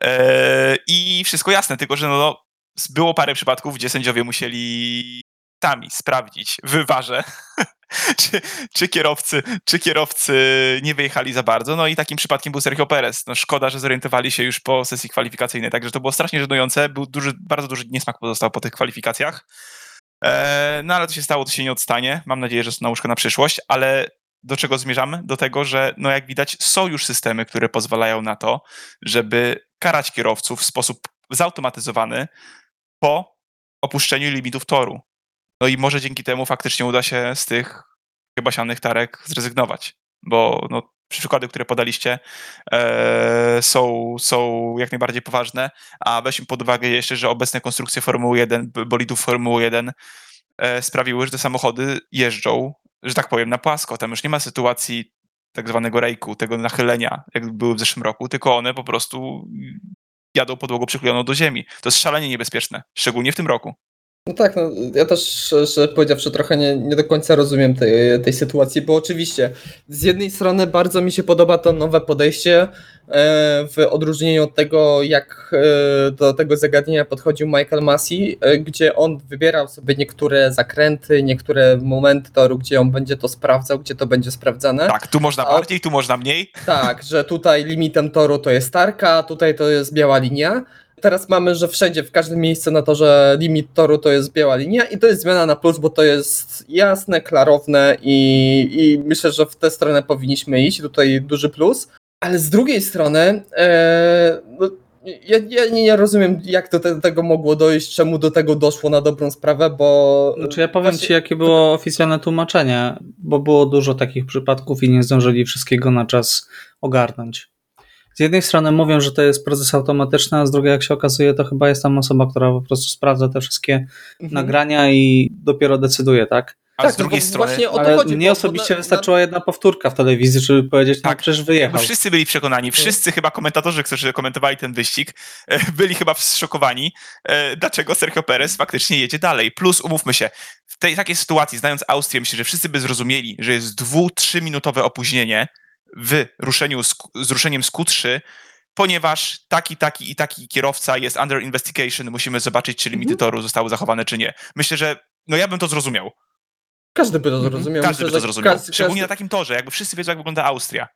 E, I wszystko jasne, tylko że no, no, było parę przypadków, gdzie sędziowie musieli sami sprawdzić w warze, *laughs* czy, czy, kierowcy, czy kierowcy nie wyjechali za bardzo. No i takim przypadkiem był Sergio Perez. No szkoda, że zorientowali się już po sesji kwalifikacyjnej, także to było strasznie żenujące. Był duży, bardzo duży niesmak pozostał po tych kwalifikacjach. E, no ale to się stało, to się nie odstanie. Mam nadzieję, że to nauczka na przyszłość, ale do czego zmierzamy? Do tego, że no jak widać są już systemy, które pozwalają na to, żeby karać kierowców w sposób zautomatyzowany po opuszczeniu limitów toru. No i może dzięki temu faktycznie uda się z tych chyba sianych tarek zrezygnować, bo no, przykłady, które podaliście e, są, są jak najbardziej poważne, a weźmy pod uwagę jeszcze, że obecne konstrukcje Formuły 1, b- bolidów Formuły 1 e, sprawiły, że te samochody jeżdżą, że tak powiem, na płasko. Tam już nie ma sytuacji tak zwanego rejku, tego nachylenia, jak były w zeszłym roku, tylko one po prostu jadą podłogą przyklejoną do ziemi. To jest szalenie niebezpieczne, szczególnie w tym roku. No tak, no, ja też szczerze powiedziawszy trochę nie, nie do końca rozumiem tej, tej sytuacji, bo oczywiście z jednej strony bardzo mi się podoba to nowe podejście e, w odróżnieniu od tego, jak e, do tego zagadnienia podchodził Michael Massey, e, gdzie on wybierał sobie niektóre zakręty, niektóre momenty toru, gdzie on będzie to sprawdzał, gdzie to będzie sprawdzane. Tak, tu można bardziej, tu można mniej. Tak, że tutaj limitem toru to jest tarka, tutaj to jest biała linia. Teraz mamy, że wszędzie, w każdym miejscu na torze limit toru to jest biała linia i to jest zmiana na plus, bo to jest jasne, klarowne i, i myślę, że w tę stronę powinniśmy iść. Tutaj duży plus. Ale z drugiej strony, e, no, ja, ja nie, rozumiem, jak do te, tego mogło dojść, czemu do tego doszło na dobrą sprawę, bo. Znaczy ja powiem właśnie- Ci, jakie było oficjalne tłumaczenie, bo było dużo takich przypadków i nie zdążyli wszystkiego na czas ogarnąć. Z jednej strony mówią, że to jest proces automatyczny, a z drugiej, jak się okazuje, to chyba jest tam osoba, która po prostu sprawdza te wszystkie Mhm. nagrania i dopiero decyduje, tak? A Tak, z no drugiej strony, właśnie o to Ale chodzi, mnie osobiście na- wystarczyła jedna powtórka w telewizji, żeby powiedzieć, no Tak, przecież jakby wyjechał. wszyscy byli przekonani, wszyscy chyba komentatorzy, którzy komentowali ten wyścig, e, byli chyba zszokowani, e, dlaczego Sergio Perez faktycznie jedzie dalej. Plus, umówmy się, w tej takiej sytuacji, znając Austrię, myślę, że wszyscy by zrozumieli, że jest dwu, trzyminutowe opóźnienie w ruszeniu z, z ruszeniem z Q3, ponieważ taki, taki i taki kierowca jest under investigation, musimy zobaczyć, czy limity Mhm. toru zostały zachowane, czy nie. Myślę, że no ja bym to zrozumiał. Każdy by to Mhm. zrozumiał. Każdy Myślę, by to zrozumiał. każdy- Szczególnie każdy- na takim torze, jakby wszyscy wiedzą, jak wygląda Austria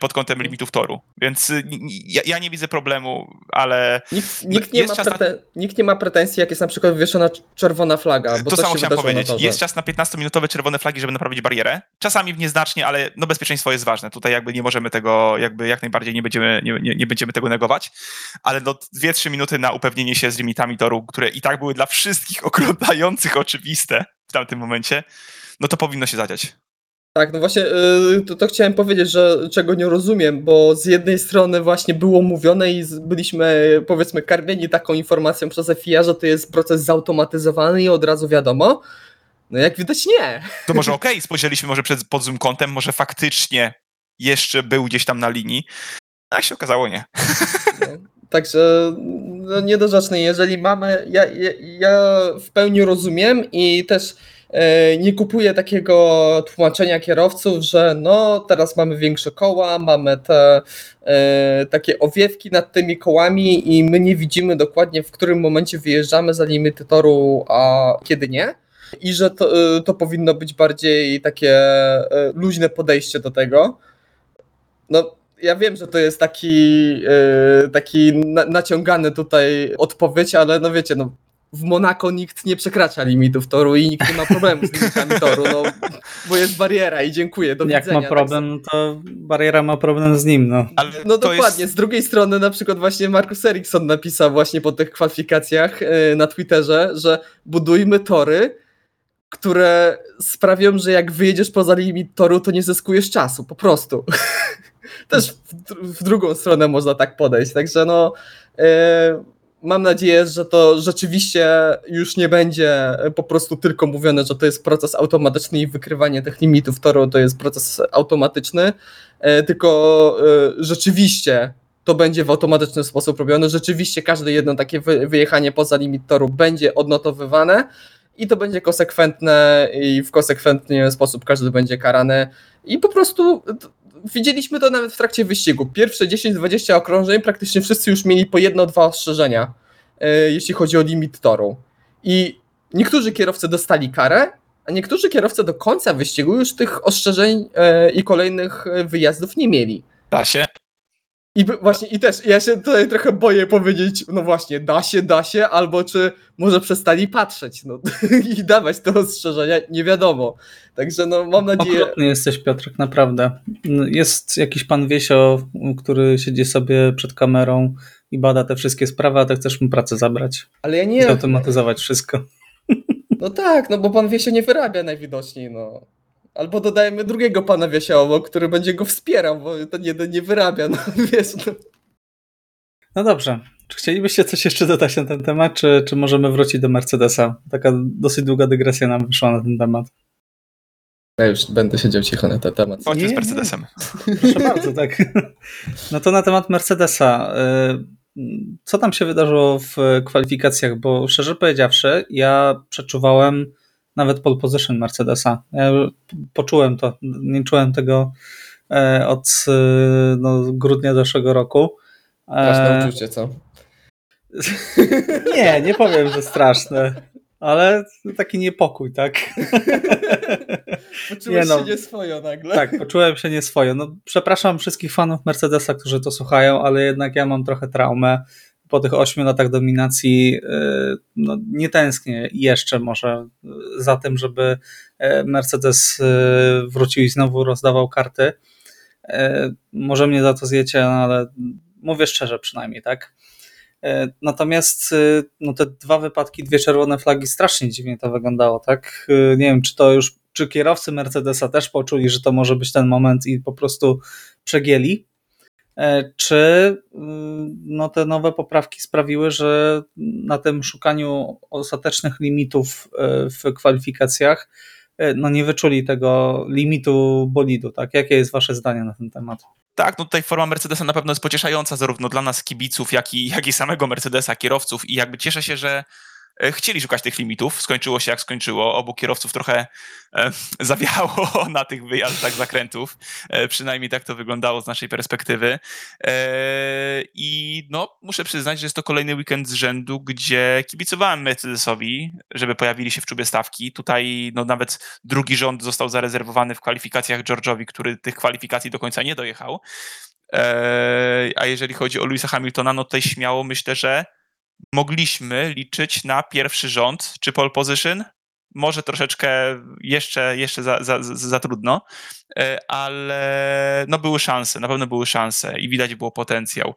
pod kątem limitów toru. Więc y, ja, ja nie widzę problemu, ale Nikt, nikt, nie na- preten- nikt nie ma pretensji, jak jest na przykład wywieszona cz- czerwona flaga. Bo to samo chciałem powiedzieć. Jest czas na 15-minutowe czerwone flagi, żeby naprawić barierę. Czasami w nieznacznie, ale no bezpieczeństwo jest ważne. Tutaj jakby nie możemy tego, jakby jak najbardziej nie będziemy, nie, nie, nie będziemy tego negować, ale no 2-3 minuty na upewnienie się z limitami toru, które i tak były dla wszystkich *laughs* oglądających oczywiste w tamtym momencie, no to powinno się zadziać. Tak, no właśnie yy, to, to chciałem powiedzieć, że czego nie rozumiem, bo z jednej strony właśnie było mówione i byliśmy powiedzmy karmieni taką informacją przez FIA, że to jest proces zautomatyzowany i od razu wiadomo. No jak widać nie. To może okej, spojrzeliśmy może przed, pod złym kątem, może faktycznie jeszcze był gdzieś tam na linii, a jak się okazało nie. No, Także no, niedorzeczne. Jeżeli mamy, ja, ja, ja w pełni rozumiem i też nie kupuję takiego tłumaczenia kierowców, że no teraz mamy większe koła, mamy te e, takie owiewki nad tymi kołami i my nie widzimy dokładnie w którym momencie wyjeżdżamy za limity toru, a kiedy nie. I że to, e, to powinno być bardziej takie e, luźne podejście do tego. No, ja wiem, że to jest taki, e, taki na, naciągany tutaj odpowiedź, ale no wiecie, no w Monako nikt nie przekracza limitów toru i nikt nie ma problemu z limitami toru, no, bo jest bariera i dziękuję, do Jak widzenia. ma problem, no to bariera ma problem z nim, no. Ale No dokładnie, Jest... z drugiej strony na przykład właśnie Markus Eriksson napisał właśnie po tych kwalifikacjach e, na Twitterze, że budujmy tory, które sprawią, że jak wyjedziesz poza limit toru, to nie zyskujesz czasu, po prostu. *laughs* Też w, w drugą stronę można tak podejść, także no e, mam nadzieję, że to rzeczywiście już nie będzie po prostu tylko mówione, że to jest proces automatyczny i wykrywanie tych limitów toru to jest proces automatyczny, e, tylko e, rzeczywiście to będzie w automatyczny sposób robione. Rzeczywiście każde jedno takie wy- wyjechanie poza limit toru będzie odnotowywane i to będzie konsekwentne i w konsekwentny sposób każdy będzie karany. I po prostu widzieliśmy to nawet w trakcie wyścigu. Pierwsze 10-20 okrążeń praktycznie wszyscy już mieli po jedno, dwa ostrzeżenia, e, jeśli chodzi o limit toru. I niektórzy kierowcy dostali karę, a niektórzy kierowcy do końca wyścigu już tych ostrzeżeń e, i kolejnych e, wyjazdów nie mieli. Da się. I właśnie, i też ja się tutaj trochę boję powiedzieć, no właśnie, da się, da się, albo czy może przestali patrzeć, no *laughs* i dawać te ostrzeżenia, nie wiadomo. Także no mam nadzieję, Okrutny jesteś, Piotrek, naprawdę. Jest jakiś pan Wiesio, który siedzi sobie przed kamerą i bada te wszystkie sprawy, a ty chcesz mu pracę zabrać. ale ja nie, zautomatyzować wszystko. no tak, no bo pan Wiesio nie wyrabia najwidoczniej, no. Albo dodajemy drugiego pana Wiesia obok, który będzie go wspierał, bo ten jeden nie wyrabia, no *laughs* wiesz, no. No dobrze. Czy chcielibyście coś jeszcze dodać na ten temat, czy, czy możemy wrócić do Mercedesa? Taka dosyć długa dygresja nam wyszła na ten temat. Ja już będę siedział cicho na ten temat. Chodźmy z nie. Mercedesem. Proszę bardzo, tak. *laughs* No to na temat Mercedesa. Y, Co tam się wydarzyło w kwalifikacjach? Bo szczerze powiedziawszy, ja przeczuwałem nawet pole position Mercedesa. Ja poczułem to. Nie czułem tego e, od e, no, grudnia zeszłego roku. E, Straszne uczucie, co? *laughs* Nie, nie powiem, że straszne. Ale taki niepokój, tak? Poczułeś Nie no. się nieswojo nagle. Tak, poczułem się nieswojo. No, przepraszam wszystkich fanów Mercedesa, którzy to słuchają, ale jednak ja mam trochę traumę. Po tych ośmiu latach dominacji yy, no, nie tęsknię jeszcze może za tym, żeby e, Mercedes wrócił i znowu rozdawał karty. Może mnie za to zjecie, no, ale mówię szczerze przynajmniej, tak? Natomiast y, no te dwa wypadki, dwie czerwone flagi, strasznie dziwnie to wyglądało, tak? Y, Nie wiem, czy to już, czy kierowcy Mercedesa też poczuli, że to może być ten moment i po prostu przegięli, E, czy y, no te nowe poprawki sprawiły, że na tym szukaniu ostatecznych limitów e, w kwalifikacjach e, no nie wyczuli tego limitu bolidu, tak? Jakie jest wasze zdanie na ten temat? Tak, no tutaj forma Mercedesa na pewno jest pocieszająca zarówno dla nas kibiców, jak i, jak i samego Mercedesa, kierowców i jakby cieszę się, że e, chcieli szukać tych limitów. Skończyło się jak skończyło. Obu kierowców trochę e, *laughs* zawiało *laughs* na tych wyjazdach zakrętów. E, przynajmniej tak to wyglądało z naszej perspektywy. E, I no, muszę przyznać, że jest to kolejny weekend z rzędu, gdzie kibicowałem Mercedesowi, żeby pojawili się w czubie stawki. Tutaj no, nawet drugi rząd został zarezerwowany w kwalifikacjach George'owi, który tych kwalifikacji do końca nie dojechał. A jeżeli chodzi o Louisa Hamiltona, no tutaj śmiało myślę, że mogliśmy liczyć na pierwszy rząd czy pole position. Może troszeczkę jeszcze, jeszcze za, za, za, trudno, e, ale no były szanse, na pewno były szanse i widać było potencjał.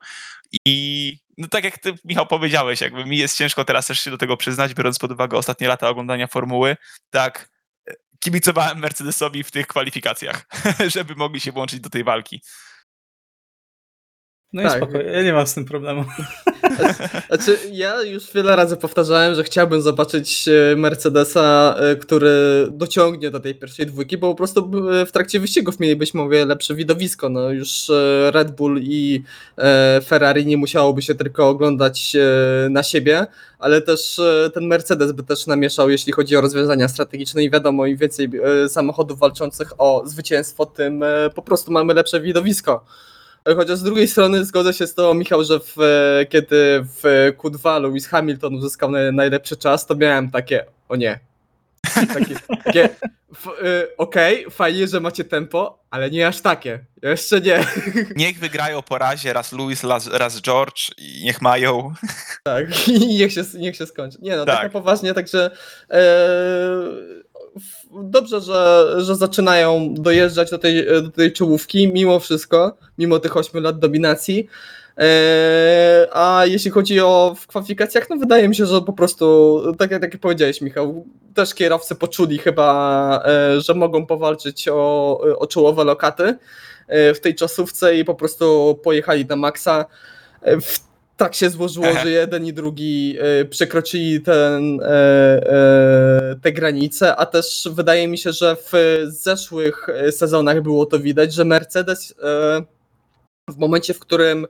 I no tak jak ty, Michał, powiedziałeś, jakby mi jest ciężko teraz też się do tego przyznać, biorąc pod uwagę ostatnie lata oglądania formuły, tak, e, kibicowałem Mercedesowi w tych kwalifikacjach, *laughs* żeby mogli się włączyć do tej walki. No Tak. i spokojnie, ja nie mam z tym problemu. *laughs* Znaczy, ja już wiele razy powtarzałem, że chciałbym zobaczyć e, Mercedesa, e, który dociągnie do tej pierwszej dwójki, bo po prostu e, w trakcie wyścigów mielibyśmy o wiele lepsze widowisko. No, już Red Bull i Ferrari nie musiałoby się tylko oglądać na siebie, ale też ten Mercedes by też namieszał, jeśli chodzi o rozwiązania strategiczne i wiadomo, im więcej samochodów walczących o zwycięstwo, tym po prostu mamy lepsze widowisko. Chociaż z drugiej strony zgodzę się z tobą, Michał, że w, e, kiedy w Q2 Lewis Hamilton uzyskał naj- najlepszy czas, to miałem takie, o nie. Takie, takie y, okej, fajnie, że macie tempo, ale nie aż takie. Jeszcze nie. Niech wygrają po razie raz Louis, raz, raz George i niech mają. Tak, *laughs* i niech się, niech się skończy. Nie no, tak, Tak. poważnie, także e, dobrze, że, że zaczynają dojeżdżać do tej, do tej czołówki, mimo wszystko, mimo tych 8 lat dominacji. E, a jeśli chodzi o w kwalifikacjach, no wydaje mi się, że po prostu, tak jak, tak jak powiedziałeś Michał, też kierowcy poczuli chyba, e, że mogą powalczyć o, o czołowe lokaty e, w tej czasówce i po prostu pojechali na maksa. W tak się złożyło, że jeden i drugi e, przekroczyli ten, e, e, te granice, a też wydaje mi się, że w zeszłych e, sezonach było to widać, że Mercedes w momencie, w którym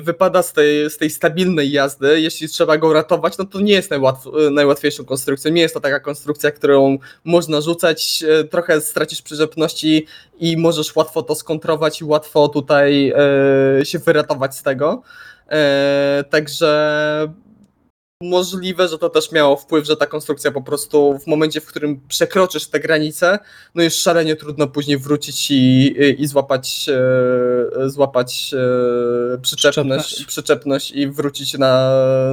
wypada z tej, z tej stabilnej jazdy, jeśli trzeba go ratować, no to nie jest najłatw, najłatwiejszą konstrukcją. Nie jest to taka konstrukcja, którą można rzucać, trochę stracisz przyrzepności i możesz łatwo to skontrować i łatwo tutaj się wyratować z tego. E, Także możliwe, że to też miało wpływ, że ta konstrukcja po prostu w momencie, w którym przekroczysz te granice, no jest szalenie trudno później wrócić i, i złapać, e, złapać e, przyczepność, Przyczepność. przyczepność i wrócić na,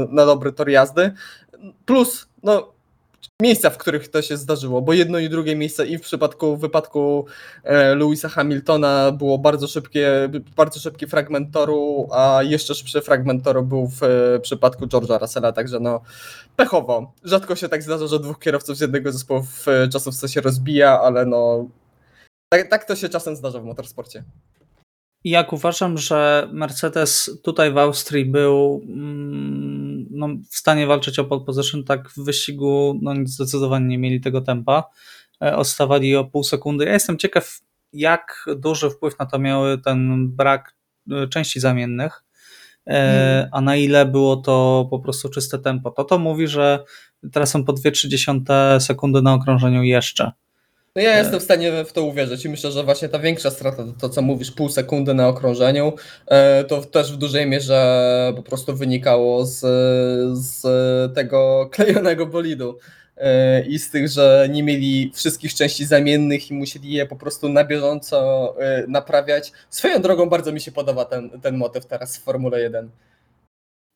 na dobry tor jazdy. Plus, no miejsca, w których to się zdarzyło, bo jedno i drugie miejsce i w przypadku wypadku e, Louisa Hamiltona było bardzo szybkie, bardzo szybki fragment toru, a jeszcze szybszy fragment toru był w e, przypadku George'a Russella, także no pechowo. Rzadko się tak zdarza, że dwóch kierowców z jednego zespołu w e, czasówce się rozbija, ale no tak, tak to się czasem zdarza w motorsporcie. Jak uważam, że Mercedes tutaj w Austrii był mm, no, w stanie walczyć o pole position, tak w wyścigu no, zdecydowanie nie mieli tego tempa. E, Odstawali o pół sekundy. Ja jestem ciekaw, jak duży wpływ na to miały ten brak e, części zamiennych, e, a na ile było to po prostu czyste tempo. To to mówi, że teraz są po 2,3 sekundy na okrążeniu jeszcze. No ja jestem w stanie w to uwierzyć i myślę, że właśnie ta większa strata, to, co mówisz, pół sekundy na okrążeniu, e, to też w dużej mierze po prostu wynikało z, z tego *laughs* klejonego bolidu e, i z tych, że nie mieli wszystkich części zamiennych i musieli je po prostu na bieżąco e, naprawiać. Swoją drogą bardzo mi się podoba ten, ten motyw teraz w Formule 1.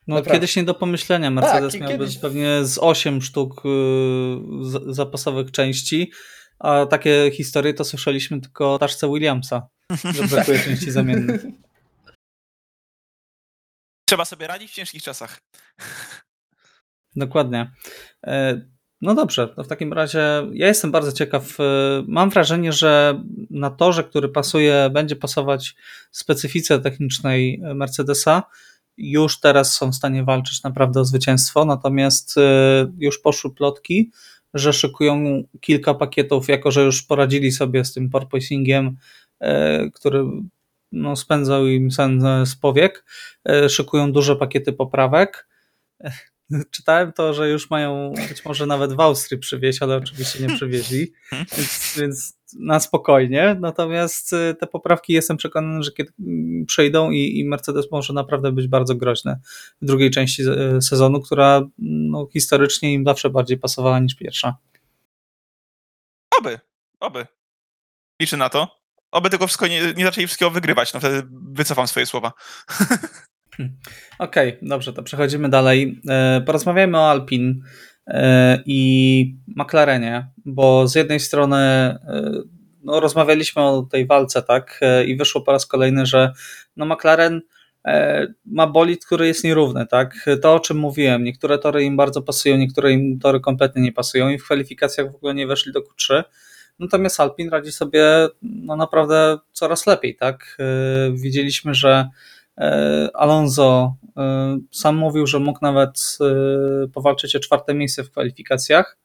No, kiedyś nie do pomyślenia. Mercedes Tak, miałby kiedyś- pewnie z 8 sztuk y, zapasowych części, a takie historie to słyszeliśmy tylko o taszce Williamsa, że *laughs* brakuje części zamiennych. Trzeba sobie radzić w ciężkich czasach. Dokładnie. E, No dobrze, to w takim razie ja jestem bardzo ciekaw. e, Mam wrażenie, że na torze, który pasuje, będzie pasować specyfice technicznej Mercedesa, już teraz są w stanie walczyć naprawdę o zwycięstwo, natomiast e, już poszły plotki, że szykują kilka pakietów, jako że już poradzili sobie z tym porpoisingiem, e, który no, spędzał im sen z powiek, e, szykują duże pakiety poprawek. *laughs* Czytałem to, że już mają być może nawet w Austrii przywieźć, ale oczywiście nie przywieźli, *laughs* więc, więc na spokojnie. Natomiast y, te poprawki jestem przekonany, że kiedy mm, przejdą i, i Mercedes może naprawdę być bardzo groźny w drugiej części y, sezonu, która no, historycznie im zawsze bardziej pasowała niż pierwsza. Oby, oby. Liczę na to. Oby tylko wszystko nie, nie zaczęli wszystkiego wygrywać, no wtedy wycofam swoje słowa. *laughs* Okej, dobrze, to przechodzimy dalej. E, Porozmawiajmy o Alpin e, i McLarenie, bo z jednej strony e, no, rozmawialiśmy o tej walce, tak, i wyszło po raz kolejny, że no, McLaren ma bolid, który jest nierówny, tak. To, o czym mówiłem, niektóre tory im bardzo pasują, niektóre im tory kompletnie nie pasują i w kwalifikacjach w ogóle nie weszli do Q3. Natomiast Alpin radzi sobie no, naprawdę coraz lepiej, tak. Widzieliśmy, że Alonso e, sam mówił, że mógł nawet e, powalczyć o czwarte miejsce w kwalifikacjach.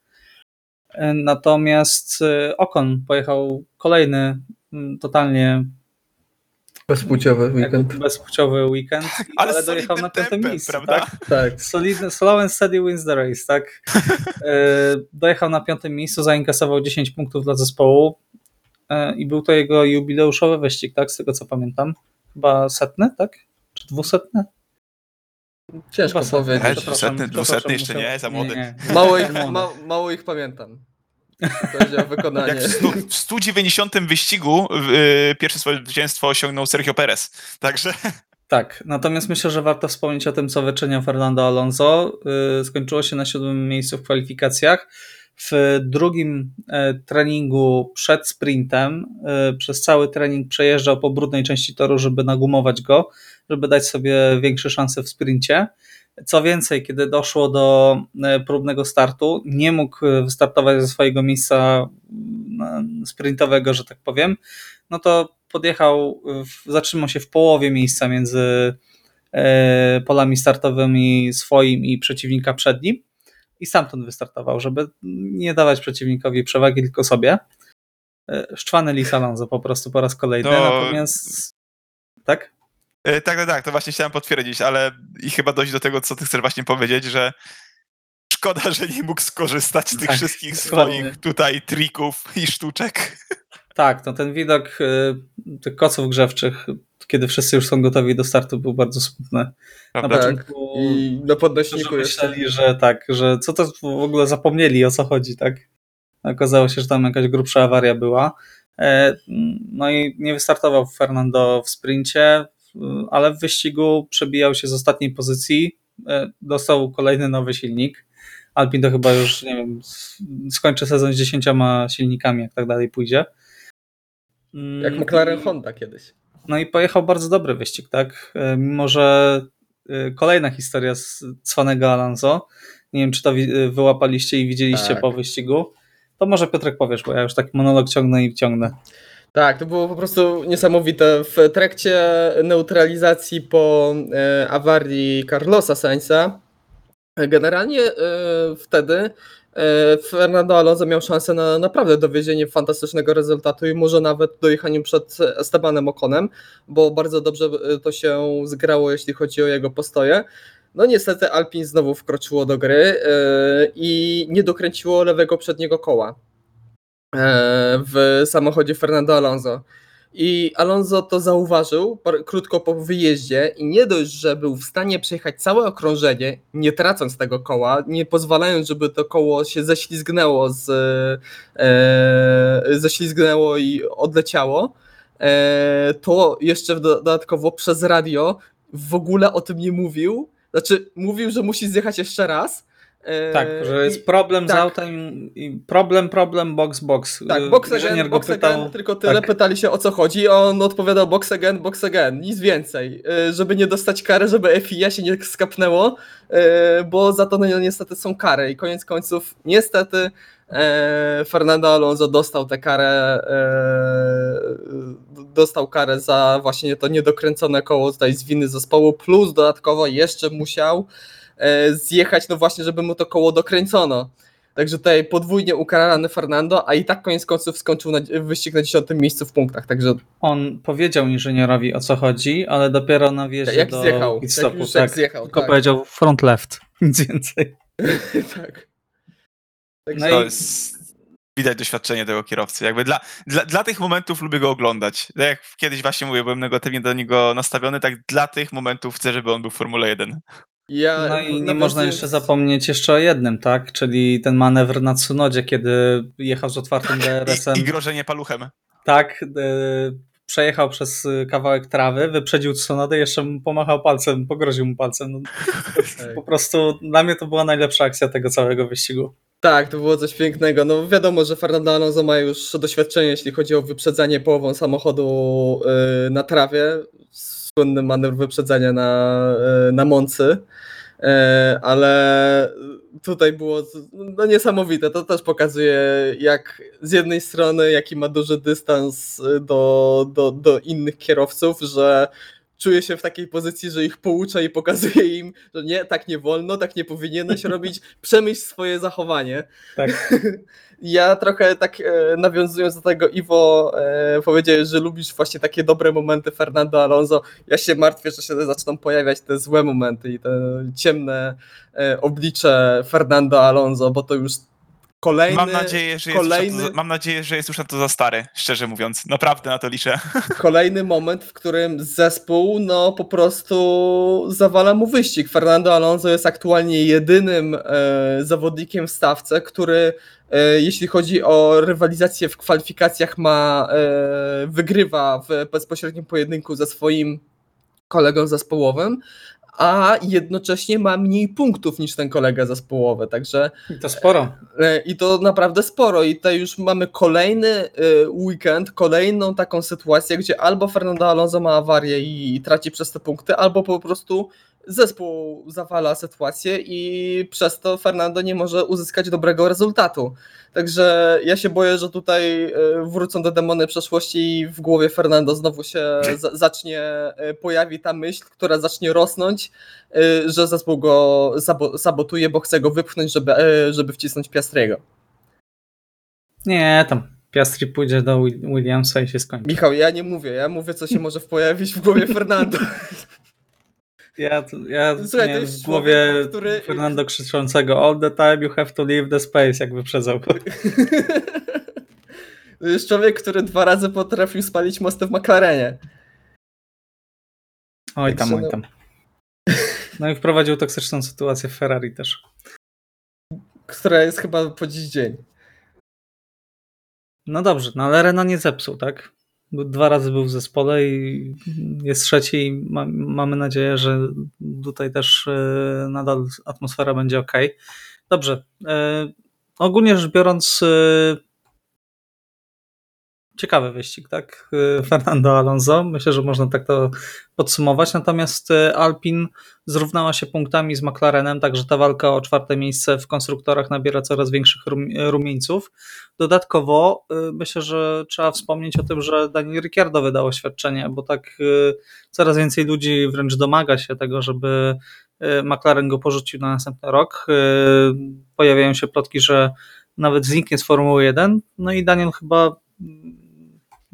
E, Natomiast e, Ocon pojechał kolejny totalnie Bezpłciowy jakby bezpłciowy weekend, ale, Ale dojechał na piątym tempem, miejscu. prawda? Tak? Tak. Solidny, slow and steady wins the race, tak? *laughs* E, Dojechał na piątym miejscu, zainkasował 10 punktów dla zespołu e, i był to jego jubileuszowy wyścig, tak? Z tego co pamiętam. Chyba setny, tak? Czy dwusetny? Ciężko Chyba setny. powiedzieć. Przepraszam, dwusetny, jeszcze musiał- nie, za młody. Mało ich, Za młody. ma, mało ich pamiętam. Jak w, stu, w 190 wyścigu yy, pierwsze swoje zwycięstwo osiągnął Sergio Perez. Także Tak, natomiast myślę, że warto wspomnieć o tym, co wyczyniał Fernando Alonso. Yy, Skończyło się na siódmym miejscu w kwalifikacjach. W drugim e, treningu przed sprintem e, przez cały trening przejeżdżał po brudnej części toru, żeby nagumować go, żeby dać sobie większe szanse w sprincie. Co więcej, kiedy doszło do e, próbnego startu, nie mógł wystartować ze swojego miejsca sprintowego, że tak powiem, no to podjechał, zatrzymał się w połowie miejsca między polami startowymi swoim i przeciwnika przed nim i stamtąd wystartował, żeby nie dawać przeciwnikowi przewagi, tylko sobie. E, Szczwany Lis Alonso po prostu po raz kolejny, No. natomiast tak? yy, tak, tak, tak, to właśnie chciałem potwierdzić, ale i chyba dojść do tego, co ty chcesz właśnie powiedzieć, że szkoda, *laughs* że nie mógł skorzystać z tych Tak, wszystkich dokładnie. swoich tutaj trików i sztuczek. Tak, no ten widok y, tych koców grzewczych, kiedy wszyscy już są gotowi do startu, był bardzo smutny. Na? Tak. początku I na podnośniku jeszcze. myśleli, że tak, że co to w ogóle zapomnieli o co chodzi, tak? Okazało się, że tam jakaś grubsza awaria była. E, No i nie wystartował Fernando w sprincie, ale w wyścigu przebijał się z ostatniej pozycji. E, Dostał kolejny nowy silnik. Alpin to chyba już, nie wiem, skończy sezon z dziesięcioma silnikami, jak tak dalej pójdzie. Mm, Jak McLaren Honda kiedyś. No i pojechał bardzo dobry wyścig, tak? E, Mimo, że e, kolejna historia z cwanego Alonso. Nie wiem, czy to e, wyłapaliście i widzieliście Tak. po wyścigu. To może Piotrek powiesz, bo ja już taki monolog ciągnę i ciągnę. Tak, to było po prostu niesamowite. W trakcie neutralizacji po awarii Carlosa Sainza, generalnie wtedy Fernando Alonso miał szansę na naprawdę dowiezienie fantastycznego rezultatu i może nawet dojechaniem przed Estebanem Okonem, bo bardzo dobrze e, to się zgrało, jeśli chodzi o jego postoje. No niestety Alpin znowu wkroczyło do gry e, i nie dokręciło lewego przedniego koła e, w samochodzie Fernando Alonso. I Alonso to zauważył krótko po wyjeździe i nie dość, że był w stanie przejechać całe okrążenie, nie tracąc tego koła, nie pozwalając, żeby to koło się ześlizgnęło, z, e, ześlizgnęło i odleciało, e, to jeszcze dodatkowo przez radio w ogóle o tym nie mówił. Znaczy, mówił, że musi zjechać jeszcze raz. Tak, że i- jest problem z tak. autem, i problem, problem, box, box. Tak, E, box again, go box pytał, again, tylko tyle tak. pytali się o co chodzi, a on odpowiadał box again, box again, nic więcej, y, żeby nie dostać kary, żeby FIA się nie skapnęło, bo za to no, niestety są kary i koniec końców niestety Fernando Alonso dostał tę karę, dostał karę za właśnie to niedokręcone koło tutaj z winy zespołu, plus dodatkowo jeszcze musiał zjechać, no właśnie, żeby mu to koło dokręcono. Także tutaj podwójnie ukarany Fernando, a i tak koniec końców skończył na, wyścig na 10 miejscu w punktach. Także On powiedział inżynierowi o co chodzi, ale dopiero na wjeździe jak do zjechał, jak stopu, jak tak. zjechał. Tylko Tak, powiedział front left, *laughs* nic więcej. *laughs* tak. No Także, To i- jest... Widać doświadczenie tego kierowcy. Jakby dla, dla, dla tych momentów lubię go oglądać. Tak jak kiedyś właśnie mówię, byłem negatywnie do niego nastawiony, tak dla tych momentów chcę, żeby on był w Formule 1. ja, No i nie można jeszcze zapomnieć jeszcze o jednym, tak? Czyli ten manewr na Tsunodzie, kiedy jechał z otwartym DRS-em. I, I grożenie paluchem. Tak, e, przejechał przez kawałek trawy, wyprzedził Tsunodę, jeszcze mu pomachał palcem, pogroził mu palcem. No, *laughs* po prostu dla mnie to była najlepsza akcja tego całego wyścigu. Tak, to było coś pięknego. No wiadomo, że Fernando Alonso ma już doświadczenie, jeśli chodzi o wyprzedzanie połową samochodu y, na trawie. Słynny manewr wyprzedzania na, y, na Moncy. Y, Ale tutaj było no, niesamowite. To też pokazuje, jak z jednej strony, jaki ma duży dystans do, do, do innych kierowców, że czuje się w takiej pozycji, że ich poucza i pokazuje im, że nie, tak nie wolno, tak nie powinieneś *laughs* robić, przemyśl swoje zachowanie. Tak. *laughs* Ja trochę tak e, nawiązując do tego, Iwo, e, powiedziałeś, że lubisz właśnie takie dobre momenty Fernando Alonso. Ja się martwię, że się zaczną pojawiać te złe momenty i te ciemne e, oblicze Fernando Alonso, bo to już kolejny, Mam nadzieję, że jest kolejny, to, za- mam nadzieję, że jest już na to za stary, szczerze mówiąc. Naprawdę na to liczę. *laughs* kolejny moment, w którym zespół no po prostu zawala mu wyścig. Fernando Alonso jest aktualnie jedynym e, zawodnikiem w stawce, który e, jeśli chodzi o rywalizację w kwalifikacjach ma e, wygrywa w bezpośrednim pojedynku ze swoim kolegą zespołowym, a jednocześnie ma mniej punktów niż ten kolega zespołowy, także I to sporo. E, I to naprawdę sporo. I tutaj już mamy kolejny e, weekend, kolejną taką sytuację, gdzie albo Fernando Alonso ma awarię i traci przez te punkty, albo po prostu zespół zawala sytuację i przez to Fernando nie może uzyskać dobrego rezultatu. Także ja się boję, że tutaj e, wrócą do demony przeszłości i w głowie Fernando znowu się *laughs* za- zacznie, e, pojawi ta myśl, która zacznie rosnąć, e, że zespół go sabo- sabotuje, bo chce go wypchnąć, żeby, żeby wcisnąć Piastriego. Nie, tam Piastri pójdzie do Wi- Williamsa i się skończy. Michał, ja nie mówię, ja mówię, co się może pojawić w głowie Fernando. *laughs* Ja, ja Słuchaj, to miałem jest w głowie człowiek, który- Fernando krzyczącego all the time you have to leave the space, jak wyprzedzał. *laughs* To jest człowiek, który dwa razy potrafił spalić mosty w McLarenie. Oj tam, oj tam. No i wprowadził toksyczną sytuację w Ferrari też. Która jest chyba po dziś dzień. No dobrze, no ale Renault nie zepsuł, tak? Dwa razy był w zespole i jest trzeci i ma, mamy nadzieję, że tutaj też e, nadal atmosfera będzie ok. Dobrze. E, ogólnie rzecz biorąc, e, ciekawy wyścig, tak? E, Fernando Alonso. Myślę, że można tak to podsumować. Natomiast e, Alpin zrównała się punktami z McLarenem, także ta walka o czwarte miejsce w konstruktorach nabiera coraz większych rum- rumieńców. Dodatkowo y, myślę, że trzeba wspomnieć o tym, że Daniel Ricciardo wydał oświadczenie, bo tak y, coraz więcej ludzi wręcz domaga się tego, żeby y, McLaren go porzucił na następny rok. Y, Pojawiają się plotki, że nawet zniknie z Formuły 1. No i Daniel chyba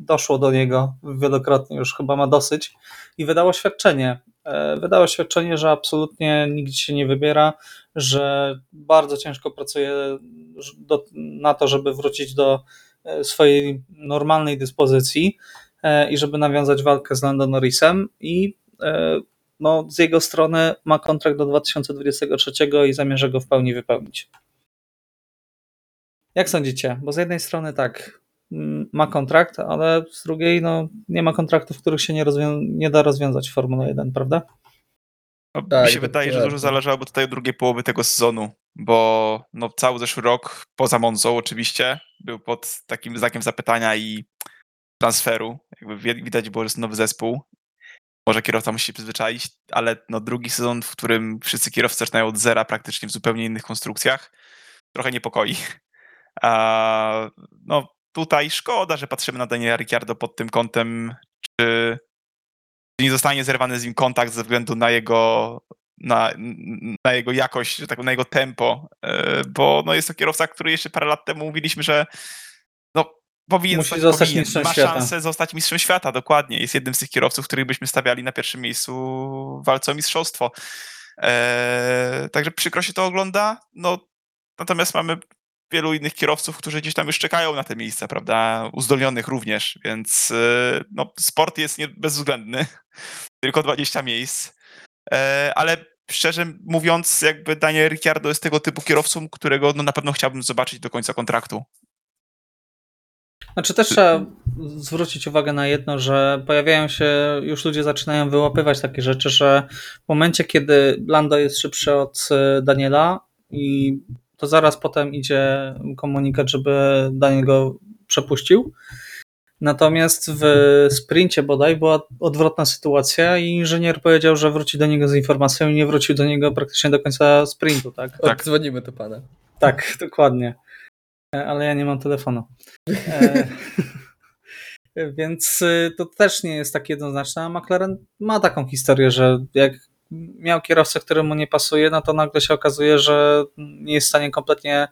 doszło do niego wielokrotnie, już chyba ma dosyć i wydał oświadczenie. E, Wydał oświadczenie, że absolutnie nigdzie się nie wybiera, że bardzo ciężko pracuje do, na to, żeby wrócić do e, swojej normalnej dyspozycji e, i żeby nawiązać walkę z Lando Norrisem i no, z jego strony ma kontrakt do 2023 i zamierza go w pełni wypełnić. Jak sądzicie? Bo z jednej strony tak, ma kontrakt, ale z drugiej no, nie ma kontraktów, których się nie, rozwią- nie da rozwiązać w Formule 1, prawda? No, Tak, mi się wydaje, że dużo zależałoby tutaj od drugiej połowy tego sezonu, bo no, cały zeszły rok, poza Monzą oczywiście, był pod takim znakiem zapytania i transferu. Jakby wi- widać było, że jest nowy zespół. Może kierowca musi się przyzwyczaić, ale no, drugi sezon, w którym wszyscy kierowcy zaczynają od zera praktycznie w zupełnie innych konstrukcjach, trochę niepokoi. A, no tutaj szkoda, że patrzymy na Daniela Ricciardo pod tym kątem, czy nie zostanie zerwany z nim kontakt ze względu na jego, na, na jego jakość, tak na jego tempo, e, bo no jest to kierowca, który jeszcze parę lat temu mówiliśmy, że no, powinien Musi zostać, zostać powinien, mistrzem ma świata. szansę zostać mistrzem świata, dokładnie. Jest jednym z tych kierowców, których byśmy stawiali na pierwszym miejscu w walce o mistrzostwo. E, także przykro się to ogląda, no natomiast mamy wielu innych kierowców, którzy gdzieś tam już czekają na te miejsca, prawda, uzdolnionych również, więc e, no, sport jest nie, bezwzględny, *laughs* tylko 20 miejsc, e, ale szczerze mówiąc, jakby Daniel Ricciardo jest tego typu kierowcą, którego no, na pewno chciałbym zobaczyć do końca kontraktu. Znaczy też trzeba zwrócić uwagę na jedno, że pojawiają się, już ludzie zaczynają wyłapywać takie rzeczy, że w momencie, kiedy Lando jest szybszy od e, Daniela i to zaraz potem idzie komunikat, żeby Daniel go przepuścił. Natomiast w sprincie bodaj była odwrotna sytuacja i inżynier powiedział, że wróci do niego z informacją i nie wrócił do niego praktycznie do końca sprintu, tak? Tak. Odzwonimy do pana. Tak, *laughs* dokładnie. E, Ale ja nie mam telefonu. E, *laughs* Więc y, to też nie jest tak jednoznaczne. A McLaren ma taką historię, że jak miał kierowcę, który mu nie pasuje, no to nagle się okazuje, że nie jest w stanie kompletnie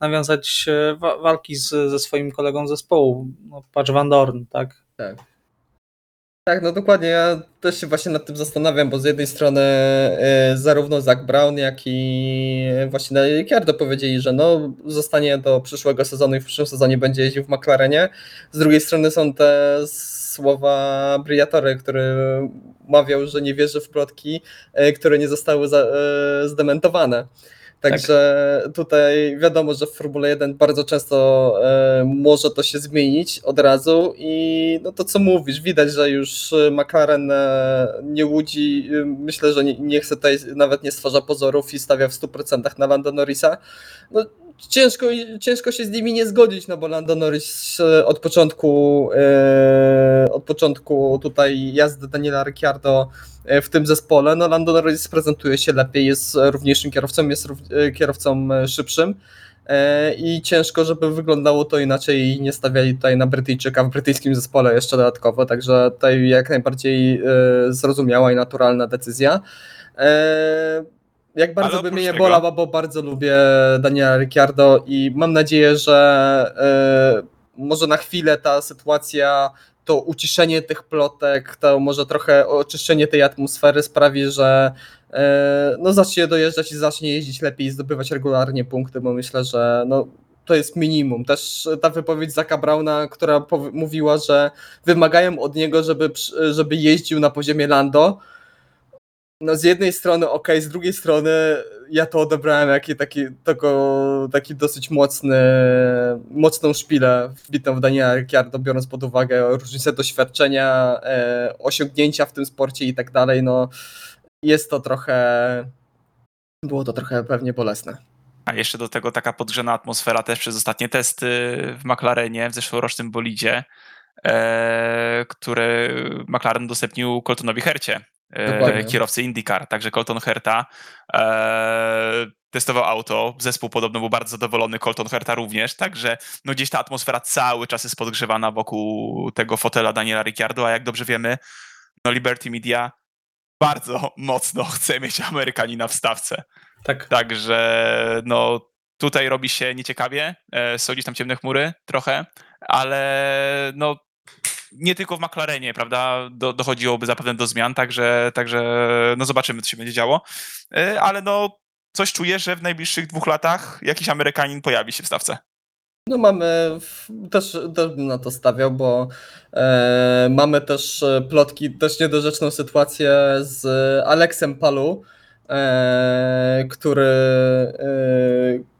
nawiązać e, wa- walki z, ze swoim kolegą zespołu. No, patrz Van Dorn, tak? Tak. Tak, no dokładnie. Ja też się właśnie nad tym zastanawiam, bo z jednej strony e, zarówno Zach Brown, jak i właśnie Ricciardo powiedzieli, że no, zostanie do przyszłego sezonu i w przyszłym sezonie będzie jeździł w McLarenie. Z drugiej strony są te słowa Briatory, który mawiał, że nie wierzy w plotki, e, które nie zostały e, zdementowane. Także tutaj wiadomo, że w Formule 1 bardzo często e, może to się zmienić od razu i no to co mówisz, widać, że już McLaren e, nie łudzi, e, myślę, że nie, nie chce tutaj, nawet nie stwarza pozorów i stawia w 100% na Lando Norrisa. No, ciężko, ciężko się z nimi nie zgodzić, no bo Lando Norris e, od początku e, od początku tutaj jazdy Daniela Ricciardo e, w tym zespole, no Lando Norris prezentuje się lepiej, jest równiejszym kierowcą, jest kierowcą szybszym i ciężko, żeby wyglądało to inaczej i nie stawiali tutaj na Brytyjczyka w brytyjskim zespole jeszcze dodatkowo, także tutaj jak najbardziej zrozumiała i naturalna decyzja jak bardzo by mnie nie tego- bolała, bo bardzo lubię Daniela Ricciardo i mam nadzieję, że e, może na chwilę ta sytuacja, to uciszenie tych plotek, to może trochę oczyszczenie tej atmosfery sprawi, że e, no zacznie dojeżdżać i zacznie jeździć lepiej i zdobywać regularnie punkty, bo myślę, że no, to jest minimum. Też ta wypowiedź Zaka Brauna, która mówiła, że wymagają od niego, żeby, żeby jeździł na poziomie Lando, no z jednej strony ok, z drugiej strony ja to odebrałem jako taki, tego, taki dosyć mocny, mocną szpilę wbitą w Daniela Ricciardo, biorąc pod uwagę różnicę doświadczenia, e, osiągnięcia w tym sporcie i tak dalej, no jest to trochę, było to trochę pewnie bolesne. A jeszcze do tego taka podgrzana atmosfera też przez ostatnie testy w McLarenie, w zeszłorocznym bolidzie, e, które McLaren udostępnił Coltonowi Hercie, Dokładnie. kierowcy IndyCar. Także Colton Herta e, testował auto, zespół podobno był bardzo zadowolony, Colton Herta również, także no gdzieś ta atmosfera cały czas jest podgrzewana wokół tego fotela Daniela Ricciardo, a jak dobrze wiemy, no Liberty Media bardzo mocno *laughs* chce mieć Amerykanina w stawce. Tak. Także no tutaj robi się nieciekawie, e, są gdzieś tam ciemne chmury trochę, ale no nie tylko w McLarenie, prawda, do, dochodziłoby zapewne do zmian, także, także no zobaczymy, co się będzie działo, E, ale no coś czuję, że w najbliższych dwóch latach jakiś Amerykanin pojawi się w stawce. No mamy, też, też bym na to stawiał, bo e, mamy też e, plotki, też niedorzeczną sytuację z Aleksem Palu, e, który, e,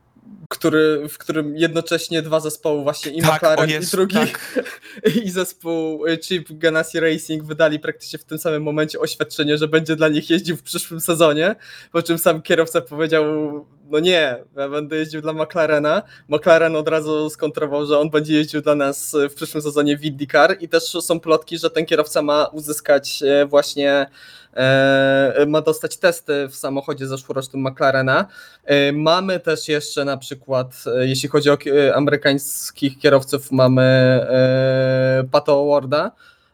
który, w którym jednocześnie dwa zespoły właśnie i Tak, McLaren i Jezu, drugi tak. *laughs* i zespół e, Chip Ganassi Racing wydali praktycznie w tym samym momencie oświadczenie, że będzie dla nich jeździł w przyszłym sezonie, po czym sam kierowca powiedział, no nie, ja będę jeździł dla McLarena. McLaren od razu skontrował, że on będzie jeździł dla nas w przyszłym sezonie w IndyCar i też są plotki, że ten kierowca ma uzyskać e, właśnie e, ma dostać testy w samochodzie zeszłorocznym McLarena. E, Mamy też jeszcze na przykład, e, jeśli chodzi o e, amerykańskich kierowców, mamy e, Pato Warda,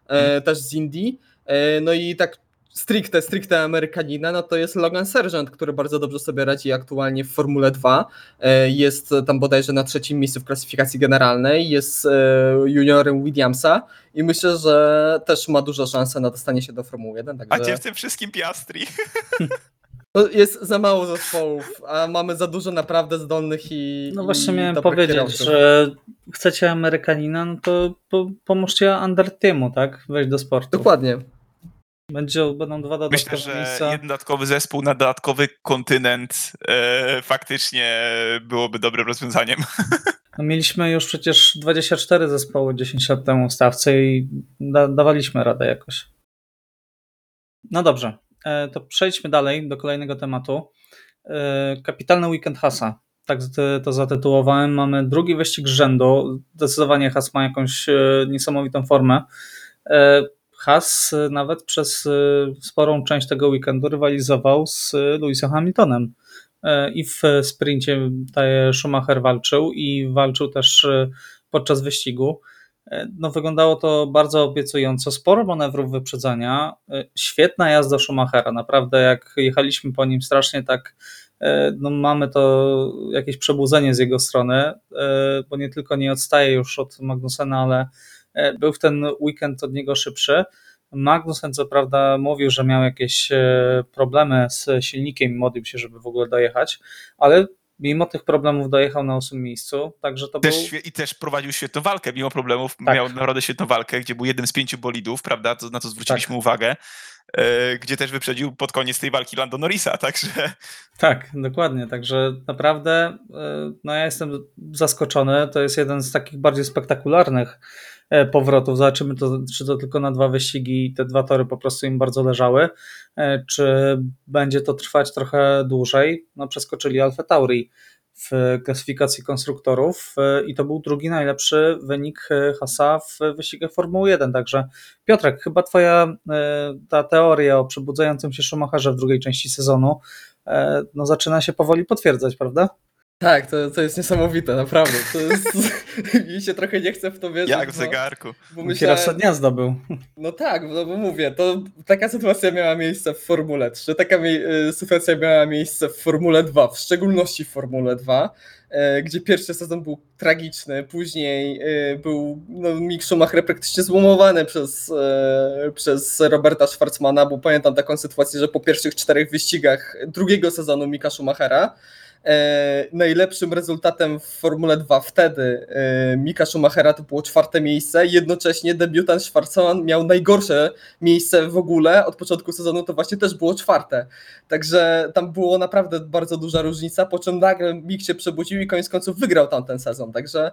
e, też z Indii. E, No i tak stricte, stricte Amerykanina, no to jest Logan Sergeant, który bardzo dobrze sobie radzi aktualnie w Formule 2. E, Jest tam bodajże na trzecim miejscu w klasyfikacji generalnej, jest e, juniorem Williamsa i myślę, że też ma duże szanse na dostanie się do Formuły 1. A Także... gdzie w tym wszystkim Piastri? *laughs* Jest za mało zespołów, a mamy za dużo naprawdę zdolnych i. No właśnie i miałem powiedzieć, kierowców. że chcecie Amerykanina, no to po, pomóżcie Undertiemu, tak? Wejść do sportu. Dokładnie. Będzie, będą dwa dodatkowe Myślę, że miejsca. jeden dodatkowy zespół na dodatkowy kontynent e, faktycznie byłoby dobrym rozwiązaniem. *laughs* No, mieliśmy już przecież 24 zespoły 10 lat temu w stawce i da, dawaliśmy radę jakoś. No dobrze, e, to przejdźmy dalej do kolejnego tematu. E, Kapitalny weekend Hasa. Tak to zatytułowałem. Mamy drugi wyścig z rzędu. Zdecydowanie Has ma jakąś e, niesamowitą formę. E, nawet przez e, sporą część tego weekendu rywalizował z e, Lewisem Hamiltonem. E, I w sprincie Schumacher walczył i walczył też e, podczas wyścigu. E, No, wyglądało to bardzo obiecująco. Sporo manewrów wyprzedzania. E, Świetna jazda Schumachera. Naprawdę, jak jechaliśmy po nim, strasznie tak. No, mamy to jakieś przebudzenie z jego strony, bo nie tylko nie odstaje już od Magnusena, ale był w ten weekend od niego szybszy. Magnussen co prawda mówił, że miał jakieś e, problemy z silnikiem i modlił się, żeby w ogóle dojechać, ale mimo tych problemów dojechał na ósmym miejscu, także to Też, był... I też prowadził świetną walkę, mimo problemów. Tak. Miał naprawdę świetną walkę, gdzie był jednym z pięciu bolidów, prawda? To, na to zwróciliśmy uwagę. E, gdzie też wyprzedził pod koniec tej walki Lando Norrisa, *laughs* także Tak, dokładnie. Także naprawdę e, no ja jestem zaskoczony. To jest jeden z takich bardziej spektakularnych e, powrotów. Zobaczymy, to, czy to tylko na dwa wyścigi i te dwa tory po prostu im bardzo leżały, e, czy będzie to trwać trochę dłużej. No, przeskoczyli Alfa Tauri w klasyfikacji konstruktorów e, i to był drugi najlepszy wynik e, Hasa w wyścigach Formuły 1. Także Piotrek, chyba twoja e, ta teoria o przebudzającym się Schumacherze w drugiej części sezonu e, no zaczyna się powoli potwierdzać, prawda? Tak, to, to jest niesamowite, naprawdę. To jest, *laughs* mi się trochę nie chce w to wierzyć. jak w bo- zegarku. Bo Kierowca myślałem, dnia zdobył. no tak, no bo mówię, to taka sytuacja miała miejsce w Formule 3, taka mi, y, sytuacja miała miejsce w Formule 2, w szczególności w Formule 2, e, gdzie pierwszy sezon był tragiczny, później e, był no, Mick Schumacher praktycznie złomowany przez, e, przez Roberta Schwarzmana, bo pamiętam taką sytuację, że po pierwszych czterech wyścigach drugiego sezonu Mika Schumachera najlepszym rezultatem w Formule 2 wtedy e, Mika Schumachera to było czwarte miejsce, jednocześnie debiutant Schwarzman miał najgorsze miejsce w ogóle, od początku sezonu to właśnie też było czwarte, także tam było naprawdę bardzo duża różnica, po czym nagle Mik się przebudził i koniec końców wygrał tamten sezon, także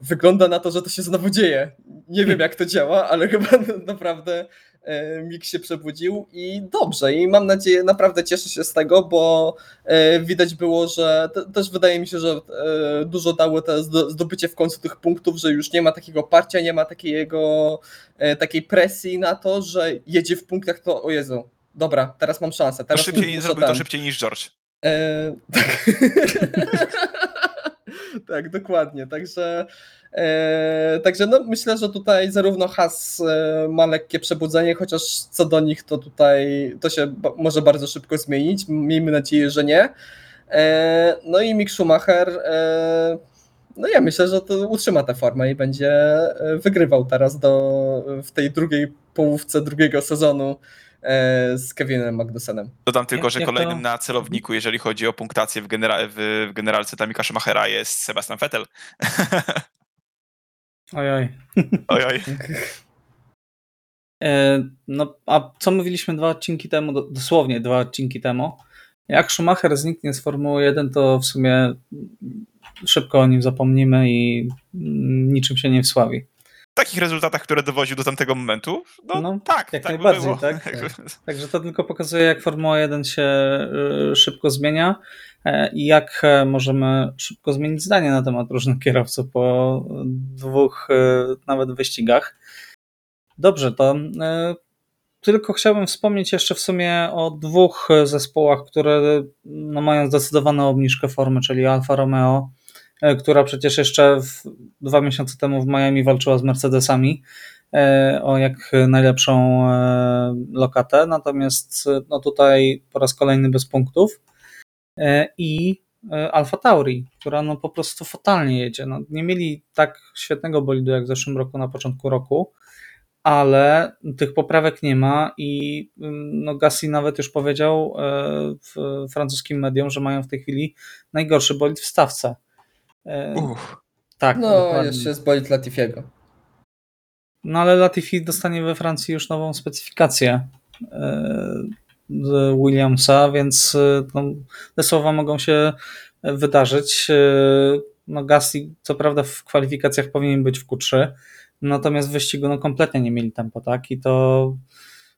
wygląda na to, że to się znowu dzieje, nie wiem jak to działa, ale *laughs* chyba naprawdę e, Mik się przebudził i dobrze i mam nadzieję, naprawdę cieszę się z tego, bo e, widać było, że te, też wydaje mi się, że e, dużo dało to zdo- zdobycie w końcu tych punktów, że już nie ma takiego parcia, nie ma takiego, e, takiej presji na to, że jedzie w punktach, to o Jezu, dobra, teraz mam szansę, To teraz szybciej, muszę zrobił to szybciej niż George. E, *laughs* tak. tak, dokładnie. Także, e, także no, myślę, że tutaj zarówno Has e, ma lekkie przebudzenie, chociaż co do nich to tutaj to się może bardzo szybko zmienić. Miejmy nadzieję, że nie. E, no i Mick Schumacher. E, no ja myślę, że to utrzyma tę formę i będzie e, wygrywał teraz do, w tej drugiej połówce drugiego sezonu e, z Kevinem Magnussenem. Dodam tylko, Jak- że jak to- kolejnym na celowniku, jeżeli chodzi o punktację w, genera- w generalce Tamika Schumachera jest Sebastian Vettel. *laughs* Ojoj. oj, oj. E, No, a co mówiliśmy dwa odcinki temu, do- dosłownie dwa odcinki temu? Jak Schumacher zniknie z Formuły 1, to w sumie szybko o nim zapomnimy i niczym się nie wsławi. Takich rezultatach, które dowoził do tamtego momentu, no, No, tak, jak tak najbardziej, było. *laughs* tak? Także to tylko pokazuje, jak Formuła 1 się y, szybko zmienia e, i jak e, możemy szybko zmienić zdanie na temat różnych kierowców po dwóch e, nawet wyścigach. Dobrze, to tylko chciałbym wspomnieć jeszcze w sumie o dwóch zespołach, które no, mają zdecydowaną obniżkę formy, czyli Alfa Romeo, która przecież jeszcze dwa miesiące temu w Miami walczyła z Mercedesami e, o jak najlepszą e, lokatę, natomiast e, no tutaj po raz kolejny bez punktów E, i e, Alfa Tauri, która no po prostu fatalnie jedzie. No, nie mieli tak świetnego bolidu jak w zeszłym roku na początku roku, ale tych poprawek nie ma i ym, no Gassi nawet już powiedział e, w francuskim medium, że mają w tej chwili najgorszy bolid w stawce. E, Uff. Tak, No, dokładnie. jeszcze jest bolid Latifiego. No ale Latifi dostanie we Francji już nową specyfikację e, z Williamsa, więc e, no, te słowa mogą się wydarzyć. No Gasly co prawda w kwalifikacjach powinien być w Q3, natomiast w wyścigu no kompletnie nie mieli tempo, tak? I to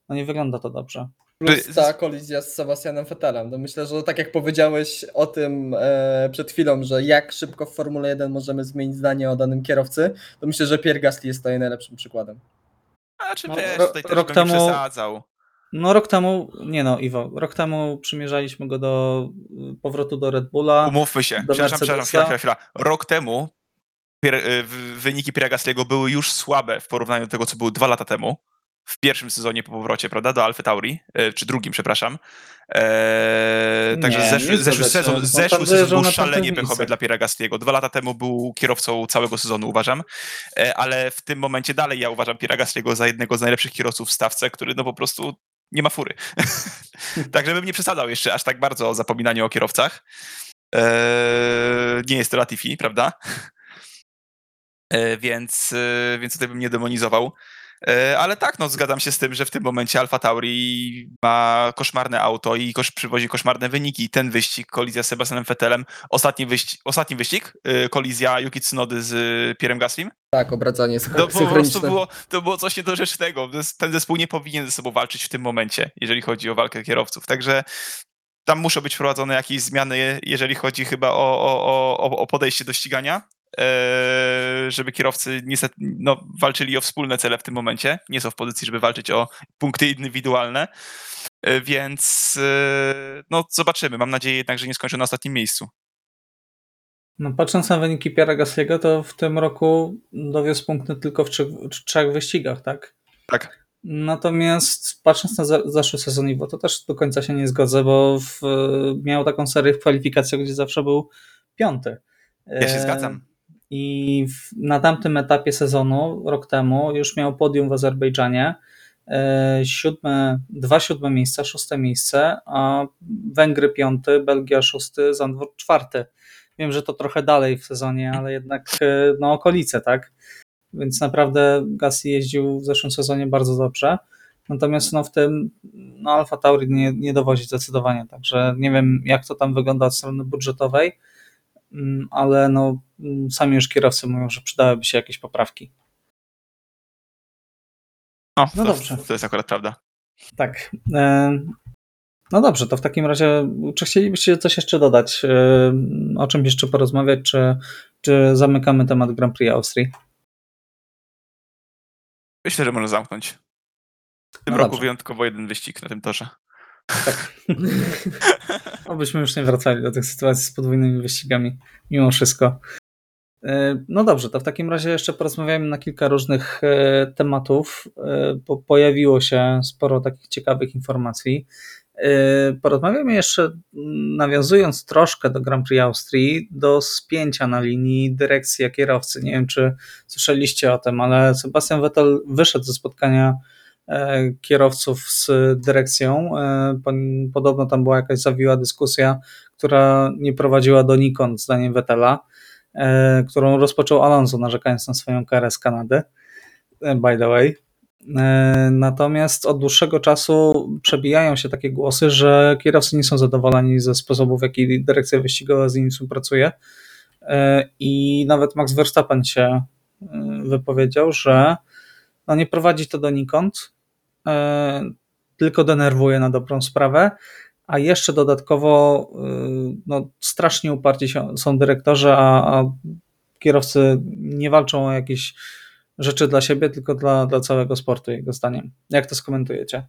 no nie wygląda to dobrze. Plus ta kolizja z Sebastianem Vettelem. No myślę, że tak jak powiedziałeś o tym e, przed chwilą, że jak szybko w Formule 1 możemy zmienić zdanie o danym kierowcy, to myślę, że Pierre Gasly jest tutaj najlepszym przykładem. A czy No, wiesz, ro- tutaj też rok bym temu- nie przesadzał. No rok temu, nie no Iwo, rok temu przymierzaliśmy go do y, powrotu do Red Bulla. Umówmy się. Przepraszam, przepraszam, chwila, chwila, chwila. Rok temu pier- y, w- wyniki Pierre Gasly'ego były już słabe w porównaniu do tego, co były dwa lata temu. W pierwszym sezonie po powrocie, prawda, do Alfa Tauri, e, czy drugim, przepraszam. Eee, także Nie, zeszły, nie zeszły sezon, zeszły sezon był szalenie pechowy dla Piera Gastiego. Dwa lata temu był kierowcą całego sezonu, uważam, E, ale w tym momencie dalej ja uważam Piera Gastiego za jednego z najlepszych kierowców w stawce, który no po prostu nie ma fury. *laughs* Także bym nie przesadzał jeszcze aż tak bardzo o zapominaniu o kierowcach. Eee, nie jest to Latifi, prawda? E, więc, e, więc tutaj bym nie demonizował. E, Ale tak, no zgadzam się z tym, że w tym momencie Alfa Tauri ma koszmarne auto i kosz, przywozi koszmarne wyniki. Ten wyścig, kolizja z Sebastianem Vettelem, ostatni wyścig, ostatni wyścig e, kolizja Yuki Tsunody z e, Pierem Gaslim, Tak, obracanie to po prostu było, to było coś niedorzecznego. Ten zespół nie powinien ze sobą walczyć w tym momencie, jeżeli chodzi o walkę kierowców. Także tam muszą być wprowadzone jakieś zmiany, jeżeli chodzi chyba o, o, o, o podejście do ścigania, żeby kierowcy niestety no, walczyli o wspólne cele w tym momencie. Nie są w pozycji, żeby walczyć o punkty indywidualne. E, Więc e, no, zobaczymy. Mam nadzieję jednak, że nie skończę na ostatnim miejscu. No, patrząc na wyniki Piera Gasly'ego, to w tym roku dowiózł punkty tylko w trzech, w trzech wyścigach, tak? Tak. Natomiast patrząc na za, zeszły sezon Iwo, to też do końca się nie zgodzę, bo w, miał taką serię w kwalifikacjach, gdzie zawsze był piąty. Ja się E, zgadzam. I na tamtym etapie sezonu, rok temu, już miał podium w Azerbejdżanie. E, siódme, dwa siódme miejsca, szóste miejsce, a Węgry piąty, Belgia szósty, Zandvoort czwarty. Wiem, że to trochę dalej w sezonie, ale jednak e, no okolice, tak? Więc naprawdę Gasly jeździł w zeszłym sezonie bardzo dobrze. Natomiast no w tym no Alfa Tauri nie, nie dowozi zdecydowanie, także nie wiem jak to tam wygląda od strony budżetowej, ale no mm, sami już kierowcy mówią, że przydałyby się jakieś poprawki. No, No to, dobrze. to jest akurat prawda. Tak. e, No dobrze, to w takim razie, czy chcielibyście coś jeszcze dodać? e, O czymś jeszcze porozmawiać, czy, czy zamykamy temat Grand Prix Austrii? Myślę, że można zamknąć. W tym No roku dobrze. wyjątkowo jeden wyścig na tym torze. *laughs* Obyśmy już nie wracali do tych sytuacji z podwójnymi wyścigami, mimo wszystko. E, No dobrze, to w takim razie jeszcze porozmawiamy na kilka różnych e, tematów, e, bo pojawiło się sporo takich ciekawych informacji. Porozmawiamy jeszcze, m, nawiązując troszkę do Grand Prix Austrii, do spięcia na linii dyrekcji kierowcy. Nie wiem, czy słyszeliście o tym, ale Sebastian Vettel wyszedł ze spotkania kierowców z dyrekcją. E, Podobno tam była jakaś zawiła dyskusja, która nie prowadziła donikąd, zdaniem Vettela, e, którą rozpoczął Alonso, narzekając na swoją karę z Kanady, e, by the way. E, Natomiast od dłuższego czasu przebijają się takie głosy, że kierowcy nie są zadowoleni ze sposobów, w jaki dyrekcja wyścigowa z nimi współpracuje. E, I nawet Max Verstappen się e, wypowiedział, że no nie prowadzi to donikąd, e, tylko denerwuje na dobrą sprawę, a jeszcze dodatkowo y, no, strasznie uparci są dyrektorzy, a, a kierowcy nie walczą o jakieś rzeczy dla siebie, tylko dla, dla całego sportu, jego zdaniem. Jak to skomentujecie?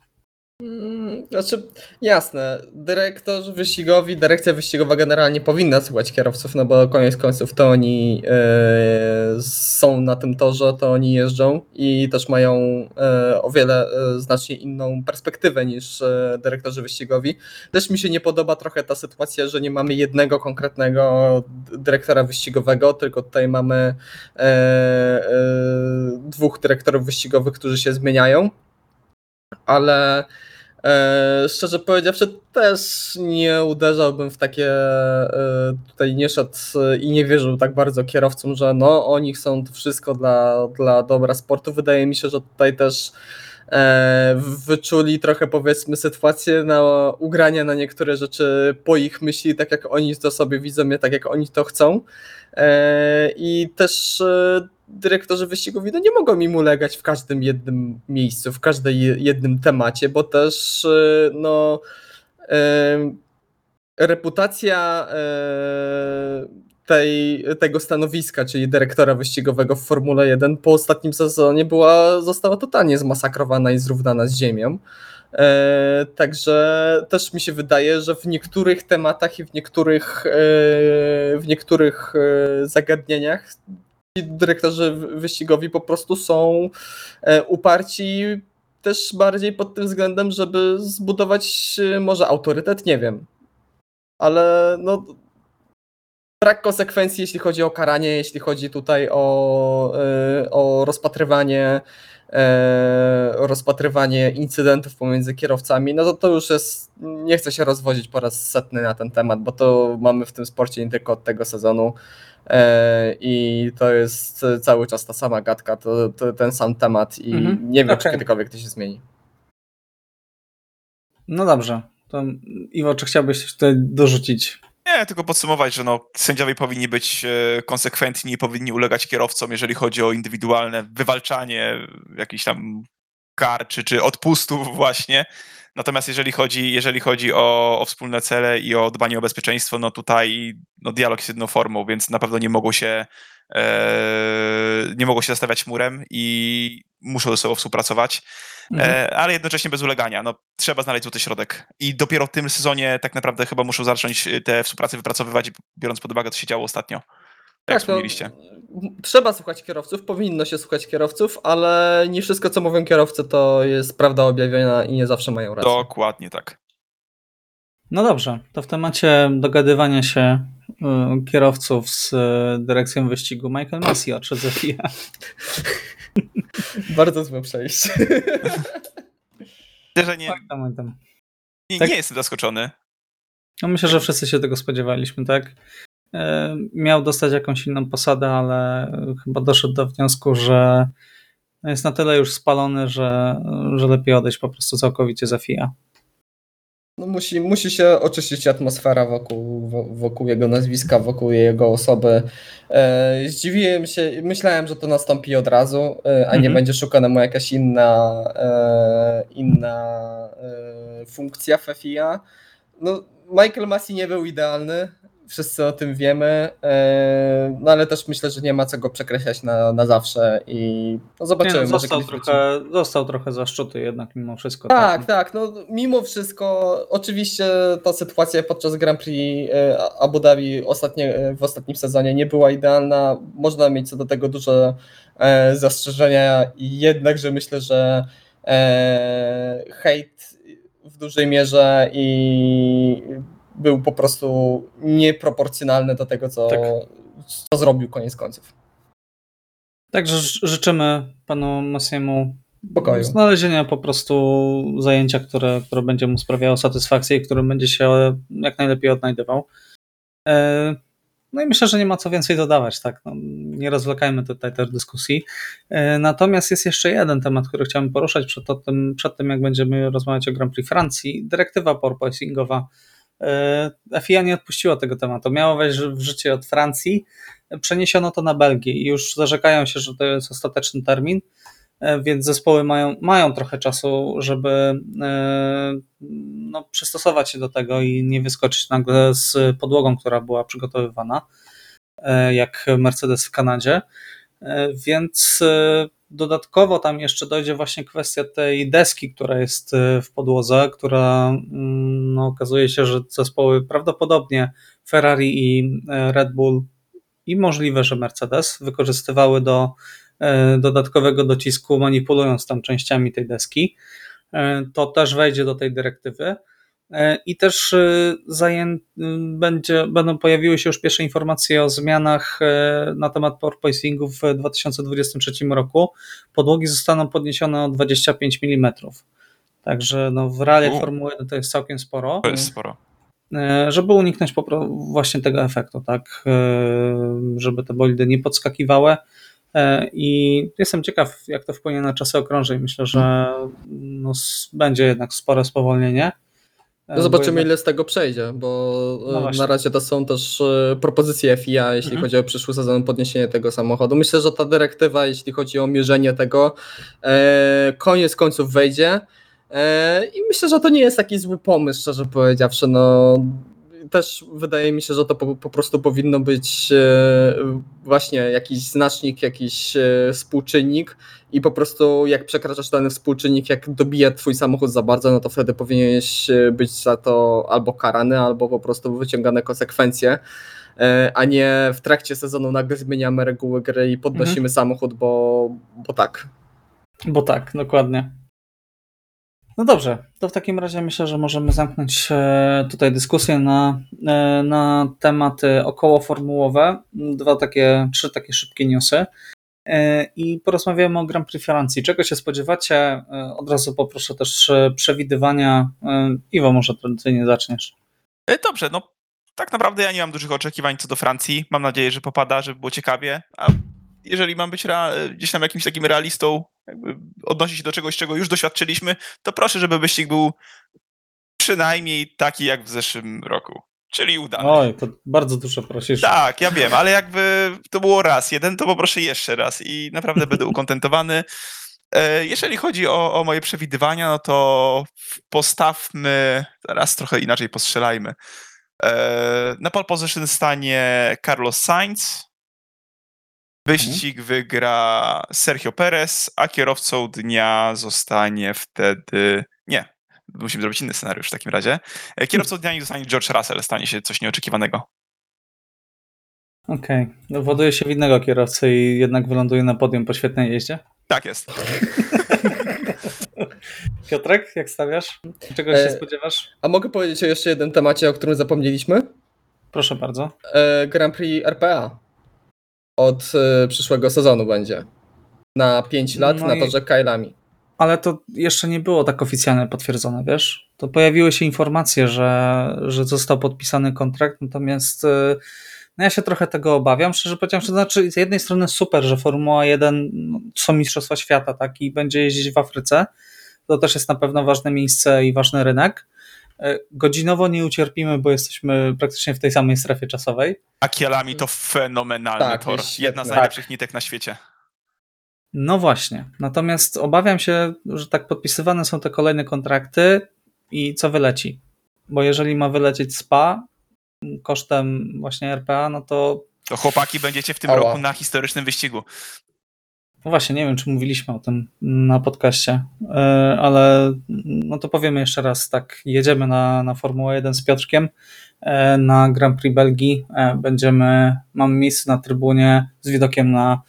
Znaczy, jasne, dyrektorzy wyścigowi, dyrekcja wyścigowa generalnie powinna słuchać kierowców, no bo koniec końców to oni e, są na tym torze, to oni jeżdżą i też mają e, o wiele e, znacznie inną perspektywę niż dyrektorzy wyścigowi. Też mi się nie podoba trochę ta sytuacja, że nie mamy jednego konkretnego dyrektora wyścigowego, tylko tutaj mamy dwóch dyrektorów wyścigowych, którzy się zmieniają ale e, szczerze powiedziawszy też nie uderzałbym w takie, e, tutaj nie szedł i nie wierzył tak bardzo kierowcom, że no oni chcą wszystko dla, dla dobra sportu. Wydaje mi się, że tutaj też e, wyczuli trochę powiedzmy sytuację na ugranie na niektóre rzeczy po ich myśli, tak jak oni to sobie widzą, nie tak jak oni to chcą. I też dyrektorzy wyścigowi no nie mogą im ulegać w każdym jednym miejscu, w każdym je- jednym temacie, bo też e, no e, reputacja e, tej, tego stanowiska, czyli dyrektora wyścigowego w Formule 1 po ostatnim sezonie była, została totalnie zmasakrowana i zrównana z ziemią. E, także też mi się wydaje, że w niektórych tematach i w niektórych, e, w niektórych e, zagadnieniach dyrektorzy wy- wyścigowi po prostu są e, uparci też bardziej pod tym względem, żeby zbudować e, może autorytet, nie wiem. Ale no brak konsekwencji, jeśli chodzi o karanie, jeśli chodzi tutaj o, e, o rozpatrywanie rozpatrywanie incydentów pomiędzy kierowcami, no to to już jest, nie chcę się rozwodzić po raz setny na ten temat, bo to mamy w tym sporcie nie tylko od tego sezonu i to jest cały czas ta sama gadka, to, to ten sam temat i Mhm. nie wiem, czy Okej. kiedykolwiek to się zmieni. No dobrze. To Iwo, czy chciałbyś coś tutaj dorzucić? Nie, tylko podsumować, że no, sędziowie powinni być e, konsekwentni i powinni ulegać kierowcom, jeżeli chodzi o indywidualne wywalczanie jakichś tam kar czy, czy odpustów *laughs* właśnie. Natomiast jeżeli chodzi, jeżeli chodzi o, o wspólne cele i o dbanie o bezpieczeństwo, no tutaj no, dialog jest jedną formą, więc na pewno nie mogą się e, nie mogą się zastawiać murem i muszą ze sobą współpracować. Mhm. E, ale jednocześnie bez ulegania. No, trzeba znaleźć złoty środek. I dopiero w tym sezonie tak naprawdę chyba muszą zacząć e, te współpracy wypracowywać, biorąc pod uwagę, co się działo ostatnio. Jak no, wspomnieliście. trzeba słuchać kierowców, powinno się słuchać kierowców, ale nie wszystko, co mówią kierowcy, to jest prawda objawiona i nie zawsze mają rację. Dokładnie tak. No dobrze, to w temacie dogadywania się y, kierowców z y, dyrekcją wyścigu Michael Massey ze FIA. Bardzo złe przejście. Myślę, że nie, Tak, tam, tam. nie, tak. nie jestem zaskoczony. No myślę, że wszyscy się tego spodziewaliśmy, tak? Y, Miał dostać jakąś inną posadę, ale chyba doszedł do wniosku, że jest na tyle już spalony, że, że lepiej odejść po prostu całkowicie za FIA. No musi, musi się oczyścić atmosfera wokół, wo- wokół jego nazwiska, wokół jego osoby. E, zdziwiłem się, myślałem, że to nastąpi od razu, e, a nie Mhm. będzie szukana mu jakaś inna, e, inna e, funkcja w FIA. No, Michael Massey nie był idealny, wszyscy o tym wiemy, e, no ale też myślę, że nie ma co go przekreślać na, na zawsze i no Nie, zobaczymy. no, może został, wróci. trochę, został trochę zaszczuty jednak mimo wszystko. Tak, tak. No, mimo wszystko, oczywiście ta sytuacja podczas Grand Prix e, Abu Dhabi ostatnie, e, w ostatnim sezonie nie była idealna. Można mieć co do tego duże zastrzeżenia, jednakże myślę, że hejt w dużej mierze i był po prostu nieproporcjonalny do tego, co, Tak. co zrobił koniec końców. Także ży- życzymy panu Massiemu Pokoju. znalezienia po prostu zajęcia, które, które będzie mu sprawiało satysfakcję i którym będzie się jak najlepiej odnajdywał. E, No i myślę, że nie ma co więcej dodawać, tak? No, nie rozwlekajmy tutaj też dyskusji. E, Natomiast jest jeszcze jeden temat, który chciałem poruszać przed, tym, przed tym, jak będziemy rozmawiać o Grand Prix Francji. Dyrektywa porpoisingowa. E, FIA nie odpuściła tego tematu. Miało wejść w życie od Francji, przeniesiono to na Belgię i już zarzekają się, że to jest ostateczny termin, e, więc zespoły mają, mają trochę czasu, żeby e, no, przystosować się do tego i nie wyskoczyć nagle z podłogą, która była przygotowywana, jak Mercedes w Kanadzie. Więc dodatkowo tam jeszcze dojdzie właśnie kwestia tej deski, która jest e, w podłodze, która mm, no, okazuje się, że zespoły prawdopodobnie Ferrari i e, Red Bull i możliwe, że Mercedes wykorzystywały do e, dodatkowego docisku, manipulując tam częściami tej deski. To też wejdzie do tej dyrektywy. E, I też e, zaję... będzie, będą pojawiły się już pierwsze informacje o zmianach e, na temat porpoisingu w 2023 roku. Podłogi zostaną podniesione o 25 mm. Także no, w realiach. Formuły 1 to jest całkiem sporo. To jest sporo. Żeby uniknąć właśnie tego efektu, tak, żeby te bolidy nie podskakiwały. I jestem ciekaw, jak to wpłynie na czasy okrążeń. Myślę, że no, będzie jednak spore spowolnienie. No zobaczymy, ile z tego przejdzie, bo No e, na razie to są też e, propozycje FIA, jeśli Mhm. chodzi o przyszły sezon, podniesienie tego samochodu. Myślę, że ta dyrektywa, jeśli chodzi o mierzenie tego, e, koniec końców wejdzie. I myślę, że to nie jest taki zły pomysł, szczerze powiedziawszy. No, też wydaje mi się, że to po, po prostu powinno być e, właśnie jakiś znacznik, jakiś e, współczynnik i po prostu jak przekraczasz dany współczynnik, jak dobija twój samochód za bardzo, no to wtedy powinieneś e, być za to albo karany, albo po prostu wyciągane konsekwencje, a nie w trakcie sezonu nagle zmieniamy reguły gry i podnosimy samochód, bo, bo tak. Bo tak, dokładnie. No dobrze, to w takim razie myślę, że możemy zamknąć e, tutaj dyskusję na, e, na tematy okołoformułowe. Dwa takie, trzy takie szybkie newsy. E, I porozmawiamy o Grand Prix Francji. Czego się spodziewacie? Od razu poproszę też przewidywania. Iwo, może tradycyjnie zaczniesz. Dobrze, no tak naprawdę ja nie mam dużych oczekiwań co do Francji. Mam nadzieję, że popada, żeby było ciekawie. A jeżeli mam być gdzieś tam jakimś takim realistą, jakby odnosić się do czegoś, czego już doświadczyliśmy, to proszę, żeby wyścig był przynajmniej taki jak w zeszłym roku. Czyli udany. Oj, to bardzo dużo prosisz. Tak, ja wiem, ale jakby to było raz jeden, to poproszę jeszcze raz i naprawdę będę ukontentowany. E, jeżeli chodzi o, o, moje przewidywania, no to postawmy, teraz trochę inaczej postrzelajmy. E, na pole position stanie Carlos Sainz, Wyścig mhm. wygra Sergio Perez, a kierowcą dnia zostanie wtedy. Nie, musimy zrobić inny scenariusz w takim razie. E, kierowcą dnia nie zostanie George Russell, stanie się coś nieoczekiwanego. Okej, okay. dowoduje się w innego kierowcy i jednak wyląduje na podium po świetnej jeździe? Tak jest. *laughs* Piotrek, jak stawiasz? Czego się e, spodziewasz? A mogę powiedzieć o jeszcze jednym temacie, o którym zapomnieliśmy? Proszę bardzo. E, Grand Prix RPA od y, przyszłego sezonu będzie. Na 5 lat no na torze Kylami. Ale to jeszcze nie było tak oficjalnie potwierdzone, wiesz? To pojawiły się informacje, że, że został podpisany kontrakt, natomiast y, no ja się trochę tego obawiam, szczerze powiedziawszy, to znaczy z jednej strony super, że Formuła 1 no, są Mistrzostwa Świata, tak, i będzie jeździć w Afryce, to też jest na pewno ważne miejsce i ważny rynek, E, godzinowo nie ucierpimy, bo jesteśmy praktycznie w tej samej strefie czasowej. A Kielami to fenomenalny tak, tor. Jedna z najlepszych tak. nitek na świecie. No właśnie. Natomiast obawiam się, że tak podpisywane są te kolejne kontrakty i co wyleci. Bo jeżeli ma wylecieć SPA kosztem właśnie RPA, no to. To chłopaki będziecie w tym Ała. roku na historycznym wyścigu. No właśnie, nie wiem, czy mówiliśmy o tym na podcaście, e, ale no to powiemy jeszcze raz, tak, jedziemy na, na Formułę 1 z Piotrkiem, e, na Grand Prix Belgii, e, będziemy, mamy miejsce na trybunie z widokiem na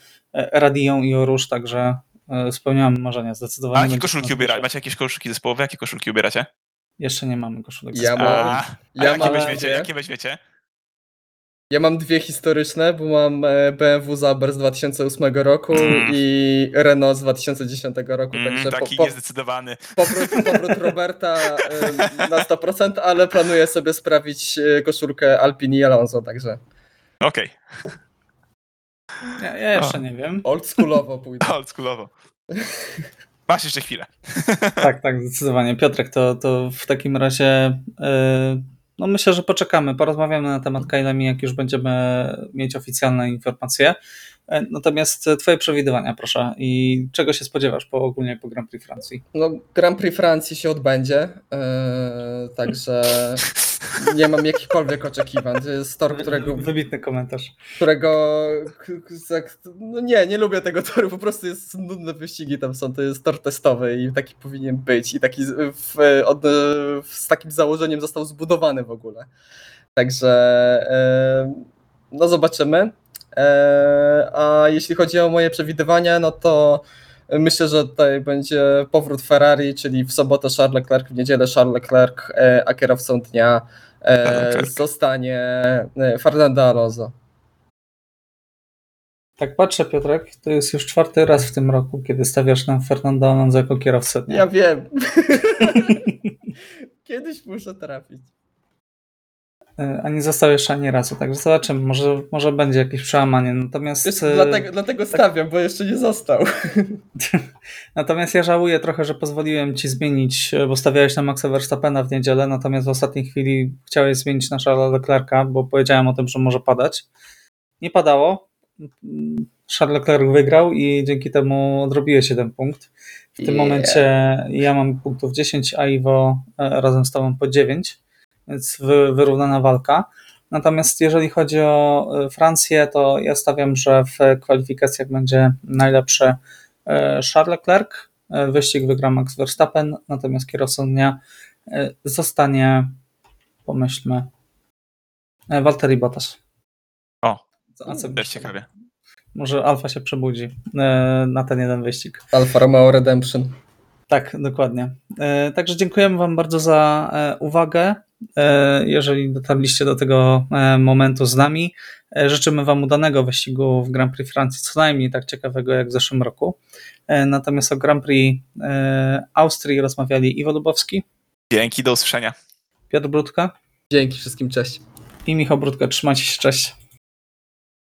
Radią i Orusz, także spełniamy marzenia zdecydowanie. A jakie koszulki ubieracie? Macie jakieś koszulki zespołowe? Jakie koszulki ubieracie? Jeszcze nie mamy koszulek zespołowych. Ja mam, a, a ja jakie, mam, weźmiecie? jakie weźmiecie? Ja mam dwie historyczne, bo mam e, BMW Zaber z 2008 roku mm. i Renault z 2010 roku. Mm, także taki po, niezdecydowany. Powrót, powrót Roberta na 100%, ale planuję sobie sprawić e, koszulkę Alpini i Alonso, także. Okej. Okay. Ja, ja, jeszcze o. nie wiem. Oldschoolowo *laughs* pójdę. Oldschoolowo. Masz jeszcze chwilę. tak, tak, zdecydowanie. Piotrek, to, to w takim razie yy, no myślę, że poczekamy, porozmawiamy na temat Kylemi, jak już będziemy mieć oficjalne informacje. E, natomiast twoje przewidywania, proszę, i czego się spodziewasz po ogólnie po Grand Prix Francji? No, Grand Prix Francji się odbędzie, yy, także nie mam jakichkolwiek oczekiwań. To jest tor, którego... Wybitny komentarz. Którego... No nie, nie lubię tego toru, po prostu jest nudne wyścigi tam są, to jest tor testowy i taki powinien być i taki w, od, z takim założeniem został zbudowany w ogóle. Także yy, no zobaczymy. E, a jeśli chodzi o moje przewidywania, no to myślę, że tutaj będzie powrót Ferrari, czyli w sobotę Charles Leclerc, w niedzielę Charles Leclerc, e, a kierowcą dnia e, zostanie Fernando Alonso. Tak patrzę, Piotrek, to jest już czwarty raz w tym roku, kiedy stawiasz nam Fernando Alonso jako kierowcę dnia. Ja wiem. *laughs* Kiedyś muszę trafić. E, a nie został jeszcze ani razu, także zobaczymy, może, może będzie jakieś przełamanie. Natomiast. Wiesz, e, dlatego, dlatego tak- stawiam, bo jeszcze nie został. *laughs* *laughs* natomiast ja żałuję trochę, że pozwoliłem ci zmienić, e, bo stawiałeś na Maxa Verstappena w niedzielę, natomiast w ostatniej chwili chciałeś zmienić na Charlesa Leclerca, bo powiedziałem o tym, że może padać. Nie padało. Charles Leclerc wygrał i dzięki temu odrobiłeś jeden punkt. W tym yeah. momencie ja mam punktów 10, a Iwo razem z tobą po 9 więc wyrównana walka. Natomiast jeżeli chodzi o e, Francję, to ja stawiam, że w kwalifikacjach będzie najlepszy e, Charles Leclerc, e, wyścig wygra Max Verstappen, natomiast kierowcą dnia zostanie, pomyślmy, Valtteri Bottas. O, a co też ciekawie. Może Alfa się przebudzi na ten jeden wyścig. Alfa Romeo Redemption. Tak, dokładnie. Także dziękujemy Wam bardzo za uwagę. E, Jeżeli dotarliście do tego e, momentu z nami, e, życzymy Wam udanego wyścigu w Grand Prix Francji, co najmniej tak ciekawego jak w zeszłym roku. Natomiast o Grand Prix Austrii rozmawiali Iwo Lubowski, Dzięki, do usłyszenia. Piotr Brudka Dzięki wszystkim, cześć. i Michał Brudka. Trzymajcie się, cześć.